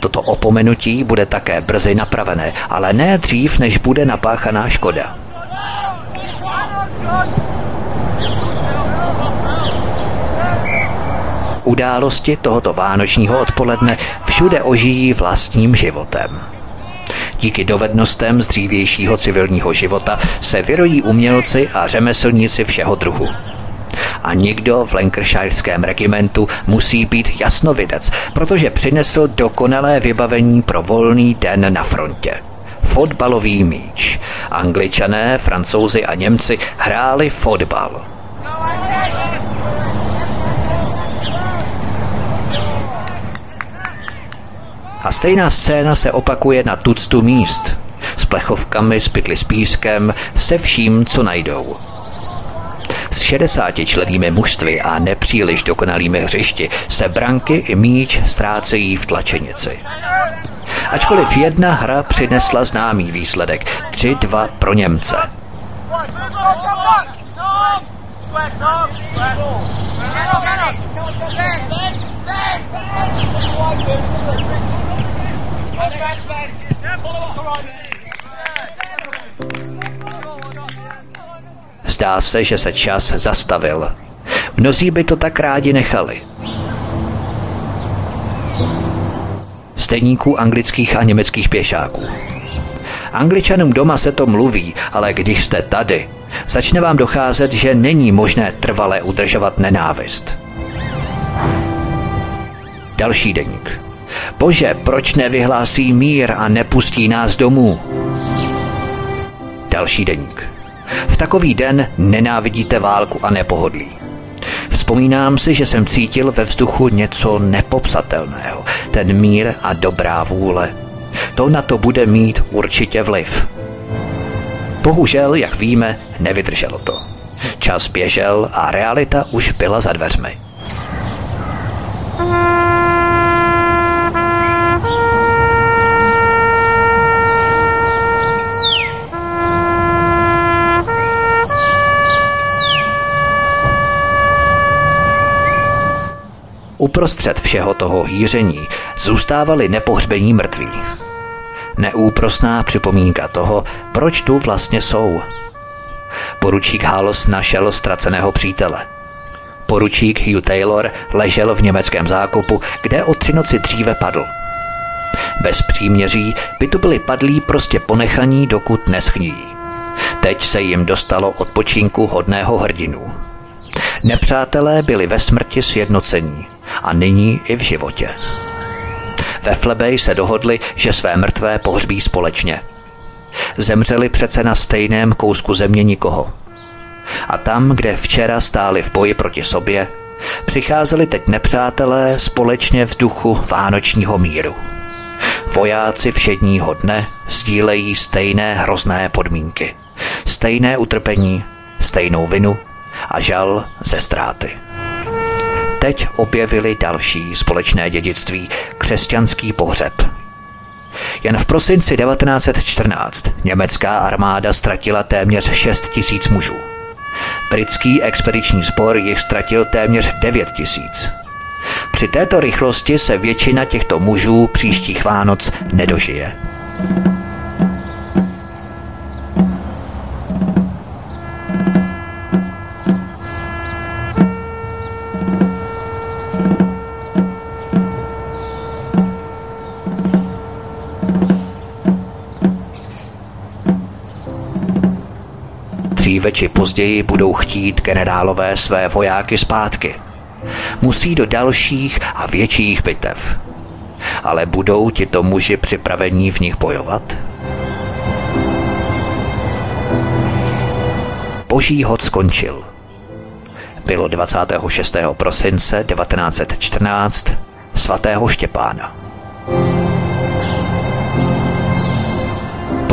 Toto opomenutí bude také brzy napravené, ale ne dřív, než bude napáchaná škoda. Události tohoto vánočního odpoledne všude ožijí vlastním životem. Díky dovednostem z dřívějšího civilního života se vyrojí umělci a řemeslníci všeho druhu. A nikdo v Lancashireském regimentu musí být jasnovidec, protože přinesl dokonalé vybavení pro volný den na frontě. Fotbalový míč. Angličané, francouzi a Němci hráli fotbal. A stejná scéna se opakuje na tuctu míst. S plechovkami, s pytli s pískem, se vším, co najdou. S 60 členými mužstvy a nepříliš dokonalými hřišti se branky i míč ztrácejí v tlačenici. Ačkoliv jedna hra přinesla známý výsledek 3-2 pro Němce. Zdá se, že se čas zastavil. Mnozí by to tak rádi nechali. Stejníků anglických a německých pěšáků. Angličanům doma se to mluví, ale když jste tady, začne vám docházet, že není možné trvale udržovat nenávist. Další deník. Bože, proč nevyhlásí mír a nepustí nás domů? Další deník. V takový den nenávidíte válku a nepohodlí. Vzpomínám si, že jsem cítil ve vzduchu něco nepopsatelného. Ten mír a dobrá vůle. To na to bude mít určitě vliv. Bohužel, jak víme, nevydrželo to. Čas běžel a realita už byla za dveřmi. Uprostřed všeho toho hýření zůstávali nepohřbení mrtví. Neúprosná připomínka toho, proč tu vlastně jsou. Poručík Halos našel ztraceného přítele. Poručík Hugh Taylor ležel v německém zákopu, kde o tři noci dříve padl. Bez příměří by tu byli padlí prostě ponechaní, dokud neschní. Teď se jim dostalo odpočinku hodného hrdinu. Nepřátelé byli ve smrti sjednocení a nyní i v životě. Ve Flebej se dohodli, že své mrtvé pohřbí společně. Zemřeli přece na stejném kousku země nikoho. A tam, kde včera stáli v boji proti sobě, přicházeli teď nepřátelé společně v duchu vánočního míru. Vojáci všedního dne sdílejí stejné hrozné podmínky, stejné utrpení, stejnou vinu a žal ze ztráty. Teď objevili další společné dědictví, křesťanský pohřeb. Jen v prosinci 1914 německá armáda ztratila téměř 6 tisíc mužů. Britský expediční sbor jich ztratil téměř 9 tisíc. Při této rychlosti se většina těchto mužů příštích Vánoc nedožije. Dříve či později budou chtít generálové své vojáky zpátky. Musí do dalších a větších bitev. Ale budou tito muži připravení v nich bojovat? Boží hod skončil. Bylo 26. prosince 1914 svatého Štěpána.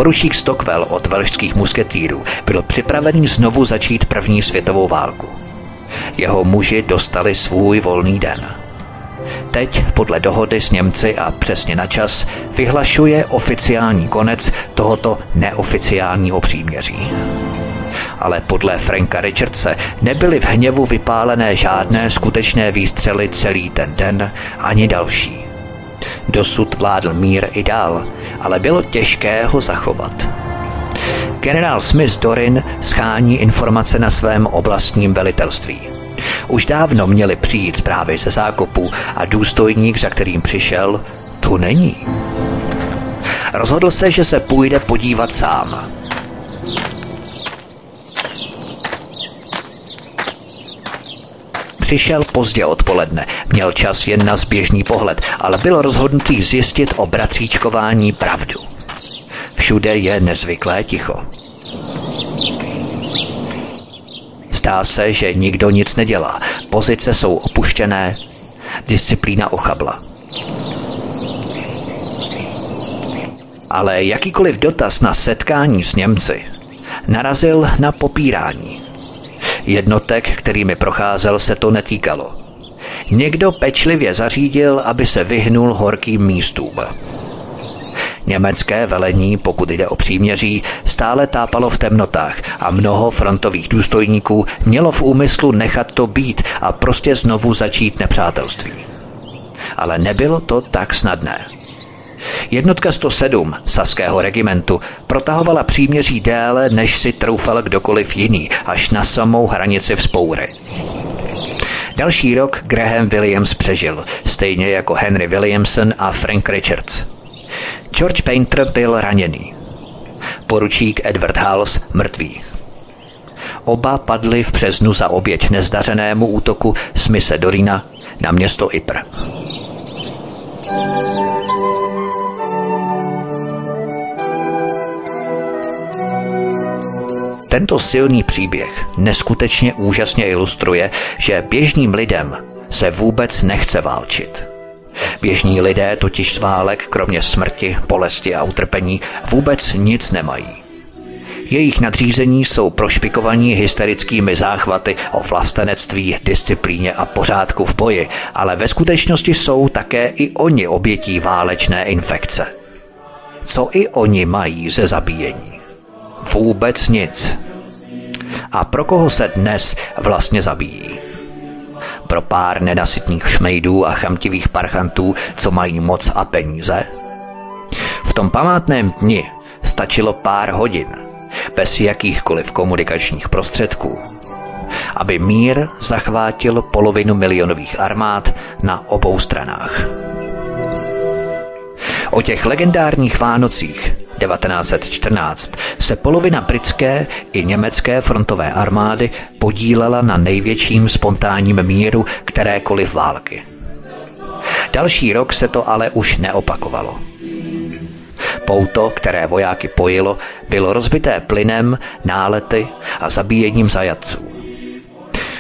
Poručík Stockwell od velšských musketýrů byl připravený znovu začít první světovou válku. Jeho muži dostali svůj volný den. Teď podle dohody s Němci a přesně na čas vyhlašuje oficiální konec tohoto neoficiálního příměří. Ale podle Franka Richardse nebyly v hněvu vypálené žádné skutečné výstřely celý ten den ani další. Dosud vládl mír i dál, ale bylo těžké ho zachovat. Generál Smith Dorin schání informace na svém oblastním velitelství. Už dávno měli přijít zprávy ze zákopu a důstojník, za kterým přišel, tu není. Rozhodl se, že se půjde podívat sám. Přišel pozdě odpoledne, měl čas jen na zběžný pohled, ale byl rozhodnutý zjistit o bratříčkování pravdu. Všude je nezvyklé ticho. Zdá se, že nikdo nic nedělá. Pozice jsou opuštěné, disciplína ochabla. Ale jakýkoliv dotaz na setkání s Němci narazil na popírání. Jednotek, kterými procházel, se to netýkalo. Někdo pečlivě zařídil, aby se vyhnul horkým místům. Německé velení, pokud jde o příměří, stále tápalo v temnotách a mnoho frontových důstojníků mělo v úmyslu nechat to být a prostě znovu začít nepřátelství. Ale nebylo to tak snadné. Jednotka 107 saského regimentu protahovala příměří déle, než si troufal kdokoliv jiný, až na samou hranici vzpoury. Další rok Graham Williams přežil, stejně jako Henry Williamson a Frank Richards. George Painter byl raněný. Poručík Edward Hals mrtvý. Oba padli v březnu za oběť nezdařenému útoku Smise Dorina na město Ypres. Tento silný příběh neskutečně úžasně ilustruje, že běžným lidem se vůbec nechce válčit. Běžní lidé totiž z válek, kromě smrti, bolesti a utrpení, vůbec nic nemají. Jejich nadřízení jsou prošpikovaní hysterickými záchvaty o vlastenectví, disciplíně a pořádku v boji, ale ve skutečnosti jsou také i oni obětí válečné infekce. Co i oni mají ze zabíjení? Vůbec nic. A pro koho se dnes vlastně zabíjí? Pro pár nenasytných šmejdů a chamtivých parchantů, co mají moc a peníze? V tom památném dni stačilo pár hodin, bez jakýchkoliv komunikačních prostředků. aby mír zachvátil polovinu milionových armád na obou stranách. O těch legendárních Vánocích 1914 se polovina britské i německé frontové armády podílela na největším spontánním míru kterékoliv války. Další rok se to ale už neopakovalo. Pouto, které vojáky pojilo, bylo rozbité plynem, nálety a zabíjením zajatců.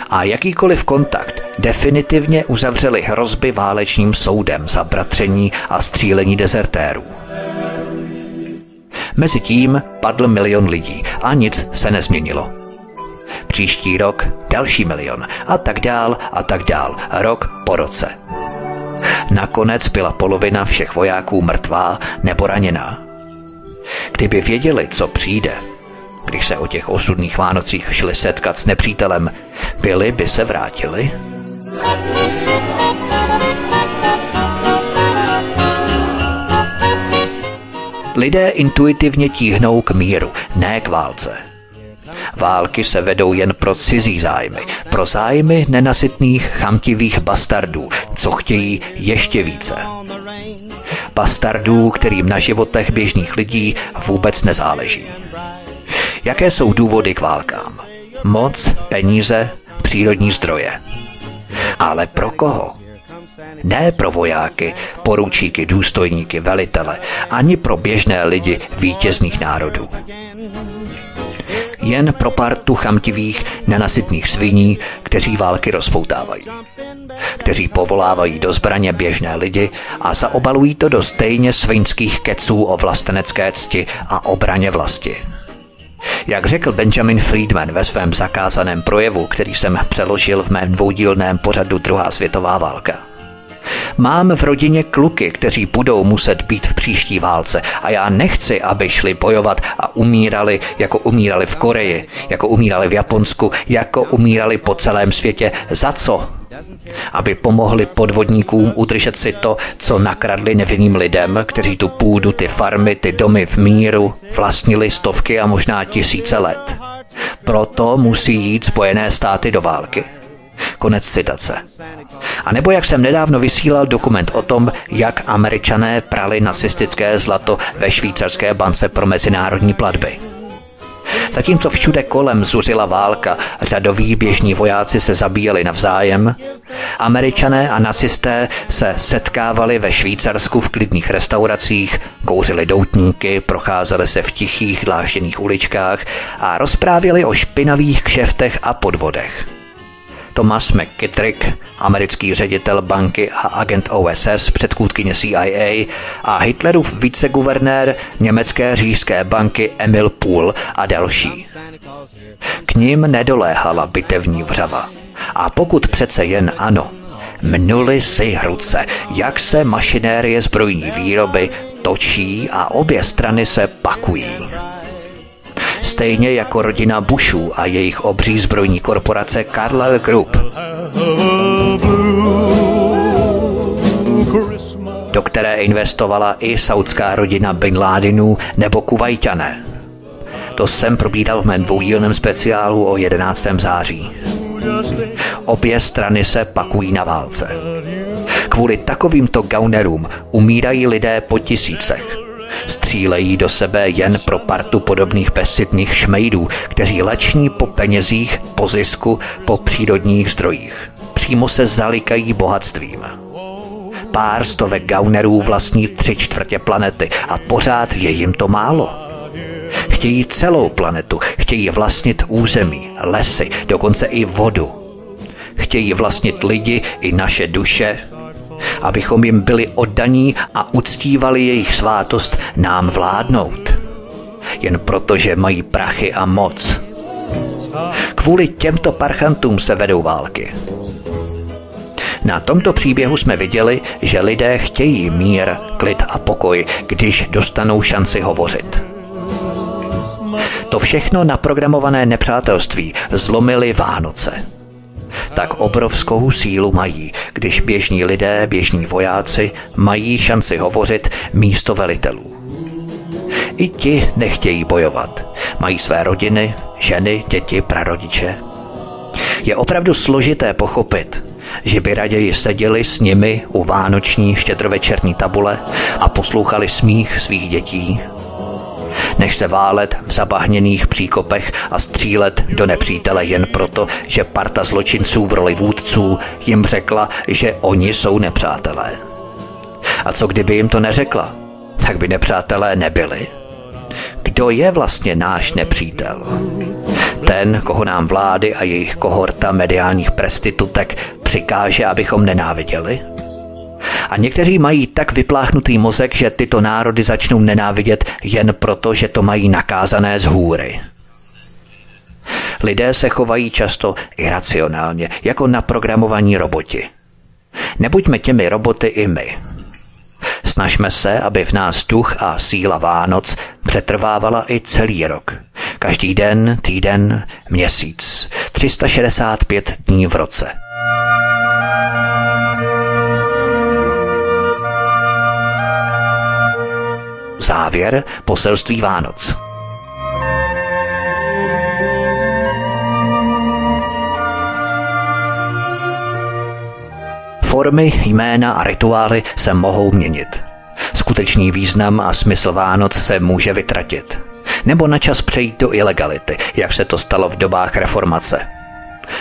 A jakýkoliv kontakt definitivně uzavřeli hrozby válečným soudem za bratření a střílení dezertérů. Mezitím padl milion lidí a nic se nezměnilo. Příští rok další milion a tak dál a tak dál, rok po roce. Nakonec byla polovina všech vojáků mrtvá nebo raněná. Kdyby věděli, co přijde, když se o těch osudných Vánocích šli setkat s nepřítelem, byli by se vrátili? Lidé intuitivně tíhnou k míru, ne k válce. Války se vedou jen pro cizí zájmy, pro zájmy nenasytných, chamtivých bastardů, co chtějí ještě více. Bastardů, kterým na životech běžných lidí vůbec nezáleží. Jaké jsou důvody k válkám? Moc, peníze, přírodní zdroje. Ale pro koho? Ne pro vojáky, poručíky, důstojníky, velitele, ani pro běžné lidi vítězných národů. Jen pro partu chamtivých, nenasytných sviní, kteří války rozpoutávají. Kteří povolávají do zbraně běžné lidi a zaobalují to do stejně svinských keců o vlastenecké cti a obraně vlasti. Jak řekl Benjamin Friedman ve svém zakázaném projevu, který jsem přeložil v mém dvoudílném pořadu Druhá světová válka – Mám v rodině kluky, kteří budou muset být v příští válce a já nechci, aby šli bojovat a umírali, jako umírali v Koreji, jako umírali v Japonsku, jako umírali po celém světě. Za co? Aby pomohli podvodníkům udržet si to, co nakradli nevinným lidem, kteří tu půdu, ty farmy, ty domy v míru vlastnili stovky a možná tisíce let. Proto musí jít Spojené státy do války. Konec citace. A nebo jak jsem nedávno vysílal dokument o tom, jak američané prali nacistické zlato ve švýcarské bance pro mezinárodní platby. Zatímco všude kolem zuřila válka, řadoví běžní vojáci se zabíjeli navzájem, američané a nacisté se setkávali ve Švýcarsku v klidných restauracích, kouřili doutníky, procházeli se v tichých dlážděných uličkách a rozprávěli o špinavých kšeftech a podvodech. Thomas McKittrick, americký ředitel banky a agent OSS, předchůdkyně CIA a Hitlerův viceguvernér německé říšské banky Emil Pool a další. K ním nedoléhala bitevní vřava. A pokud přece jen ano, mnuli si hruce, jak se mašinérie zbrojní výroby točí a obě strany se pakují stejně jako rodina Bushů a jejich obří zbrojní korporace Carlyle Group. do které investovala i saudská rodina Bin Ladenů nebo Kuwaitané. To jsem probídal v mém dvoudílném speciálu o 11. září. Obě strany se pakují na válce. Kvůli takovýmto gaunerům umírají lidé po tisícech. Střílejí do sebe jen pro partu podobných bezcitných šmejdů, kteří leční po penězích, po zisku, po přírodních zdrojích. Přímo se zalikají bohatstvím. Pár stovek gaunerů vlastní tři čtvrtě planety a pořád je jim to málo. Chtějí celou planetu, chtějí vlastnit území, lesy, dokonce i vodu. Chtějí vlastnit lidi i naše duše, abychom jim byli oddaní a uctívali jejich svátost nám vládnout. Jen proto, že mají prachy a moc. Kvůli těmto parchantům se vedou války. Na tomto příběhu jsme viděli, že lidé chtějí mír, klid a pokoj, když dostanou šanci hovořit. To všechno naprogramované nepřátelství zlomily Vánoce tak obrovskou sílu mají, když běžní lidé, běžní vojáci mají šanci hovořit místo velitelů. I ti nechtějí bojovat. Mají své rodiny, ženy, děti, prarodiče. Je opravdu složité pochopit, že by raději seděli s nimi u vánoční štědrovečerní tabule a poslouchali smích svých dětí, než se válet v zabahněných příkopech a střílet do nepřítele jen proto, že parta zločinců v roli vůdců jim řekla, že oni jsou nepřátelé. A co kdyby jim to neřekla? Tak by nepřátelé nebyli. Kdo je vlastně náš nepřítel? Ten, koho nám vlády a jejich kohorta mediálních prestitutek přikáže, abychom nenáviděli? A někteří mají tak vypláchnutý mozek, že tyto národy začnou nenávidět jen proto, že to mají nakázané z hůry. Lidé se chovají často iracionálně, jako naprogramovaní roboti. Nebuďme těmi roboty i my. Snažme se, aby v nás duch a síla Vánoc přetrvávala i celý rok. Každý den, týden, měsíc. 365 dní v roce. Závěr poselství Vánoc. Formy, jména a rituály se mohou měnit. Skutečný význam a smysl Vánoc se může vytratit. Nebo na čas přejít do ilegality, jak se to stalo v dobách reformace.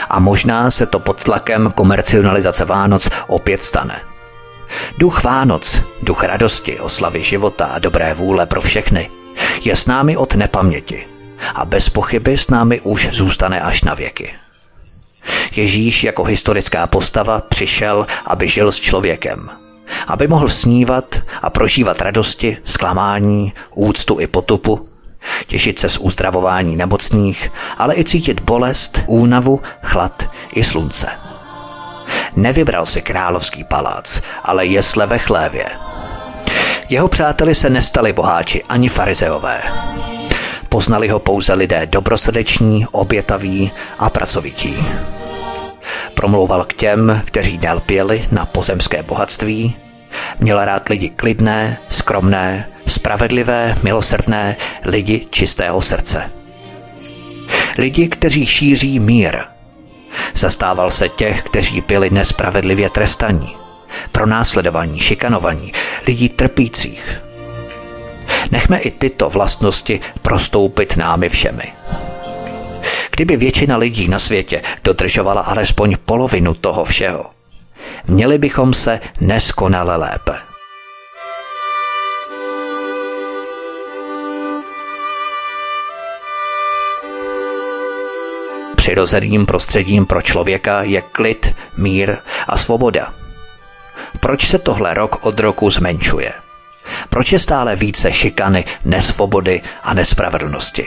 A možná se to pod tlakem komercionalizace Vánoc opět stane. Duch Vánoc, duch radosti, oslavy života a dobré vůle pro všechny, je s námi od nepaměti a bez pochyby s námi už zůstane až na věky. Ježíš jako historická postava přišel, aby žil s člověkem, aby mohl snívat a prožívat radosti, zklamání, úctu i potupu, těšit se z uzdravování nemocných, ale i cítit bolest, únavu, chlad i slunce. Nevybral si královský palác, ale jesle ve chlévě. Jeho přáteli se nestali boháči ani farizeové. Poznali ho pouze lidé dobrosrdeční, obětaví a pracovití. Promlouval k těm, kteří nelpěli na pozemské bohatství, měl rád lidi klidné, skromné, spravedlivé, milosrdné, lidi čistého srdce. Lidi, kteří šíří mír – Zastával se těch, kteří byli nespravedlivě trestaní, pronásledovaní, šikanovaní, lidí trpících. Nechme i tyto vlastnosti prostoupit námi všemi. Kdyby většina lidí na světě dodržovala alespoň polovinu toho všeho, měli bychom se neskonale lépe. Přirozeným prostředím pro člověka je klid, mír a svoboda. Proč se tohle rok od roku zmenšuje? Proč je stále více šikany, nesvobody a nespravedlnosti?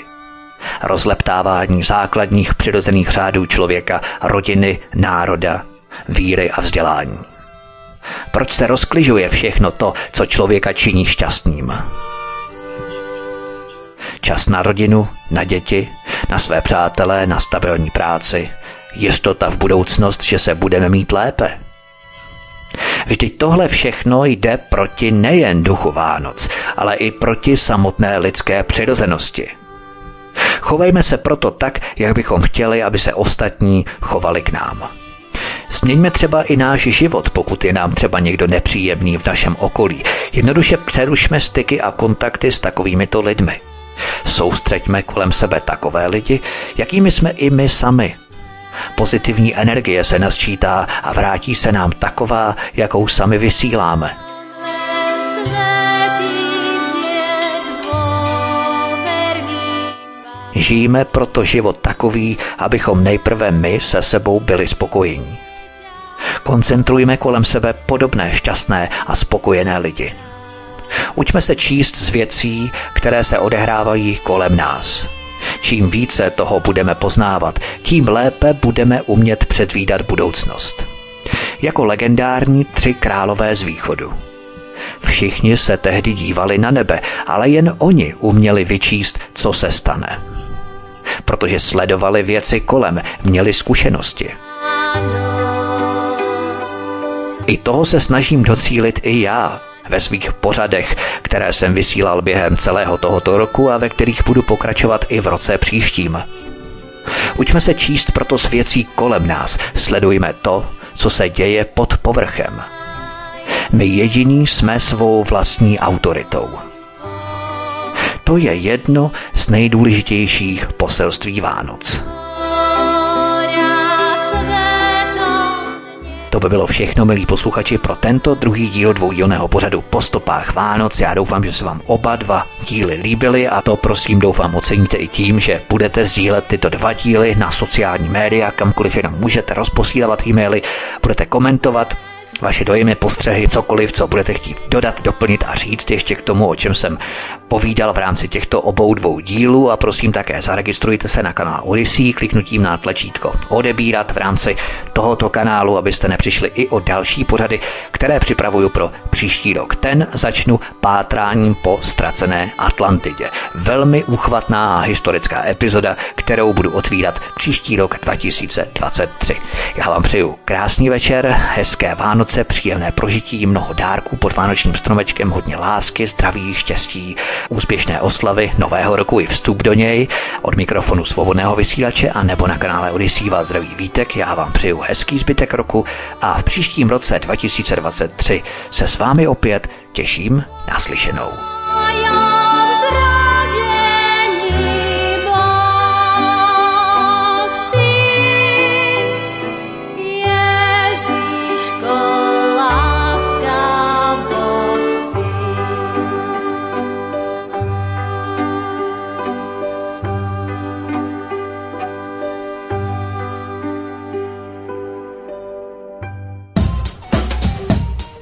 Rozleptávání základních přirozených řádů člověka, rodiny, národa, víry a vzdělání. Proč se rozkližuje všechno to, co člověka činí šťastným? Čas na rodinu, na děti, na své přátelé, na stabilní práci, jistota v budoucnost, že se budeme mít lépe. Vždyť tohle všechno jde proti nejen duchu Vánoc, ale i proti samotné lidské přirozenosti. Chovejme se proto tak, jak bychom chtěli, aby se ostatní chovali k nám. Změňme třeba i náš život, pokud je nám třeba někdo nepříjemný v našem okolí. Jednoduše přerušme styky a kontakty s takovýmito lidmi. Soustřeďme kolem sebe takové lidi, jakými jsme i my sami. Pozitivní energie se nasčítá a vrátí se nám taková, jakou sami vysíláme. Žijeme proto život takový, abychom nejprve my se sebou byli spokojení. Koncentrujme kolem sebe podobné šťastné a spokojené lidi. Učme se číst z věcí, které se odehrávají kolem nás. Čím více toho budeme poznávat, tím lépe budeme umět předvídat budoucnost. Jako legendární tři králové z východu. Všichni se tehdy dívali na nebe, ale jen oni uměli vyčíst, co se stane. Protože sledovali věci kolem, měli zkušenosti. I toho se snažím docílit i já, ve svých pořadech, které jsem vysílal během celého tohoto roku a ve kterých budu pokračovat i v roce příštím. Učme se číst proto s věcí kolem nás. Sledujme to, co se děje pod povrchem. My jediní jsme svou vlastní autoritou. To je jedno z nejdůležitějších poselství Vánoc. To by bylo všechno, milí posluchači, pro tento druhý díl dvoudílného pořadu po stopách Vánoc. Já doufám, že se vám oba dva díly líbily a to prosím doufám oceníte i tím, že budete sdílet tyto dva díly na sociální média, kamkoliv jenom můžete rozposílat e-maily, budete komentovat, vaše dojmy, postřehy, cokoliv, co budete chtít dodat, doplnit a říct ještě k tomu, o čem jsem povídal v rámci těchto obou dvou dílů a prosím také zaregistrujte se na kanál Odyssey kliknutím na tlačítko odebírat v rámci tohoto kanálu, abyste nepřišli i o další pořady, které připravuju pro příští rok. Ten začnu pátráním po ztracené Atlantidě. Velmi uchvatná a historická epizoda, kterou budu otvírat příští rok 2023. Já vám přeju krásný večer, hezké Vánoce, příjemné prožití, mnoho dárků pod vánočním stromečkem, hodně lásky, zdraví, štěstí, úspěšné oslavy nového roku i vstup do něj. Od mikrofonu svobodného vysílače a nebo na kanále Odisí vás zdraví Vítek. Já vám přeju hezký zbytek roku a v příštím roce 2023 se s vámi opět těším na slyšenou.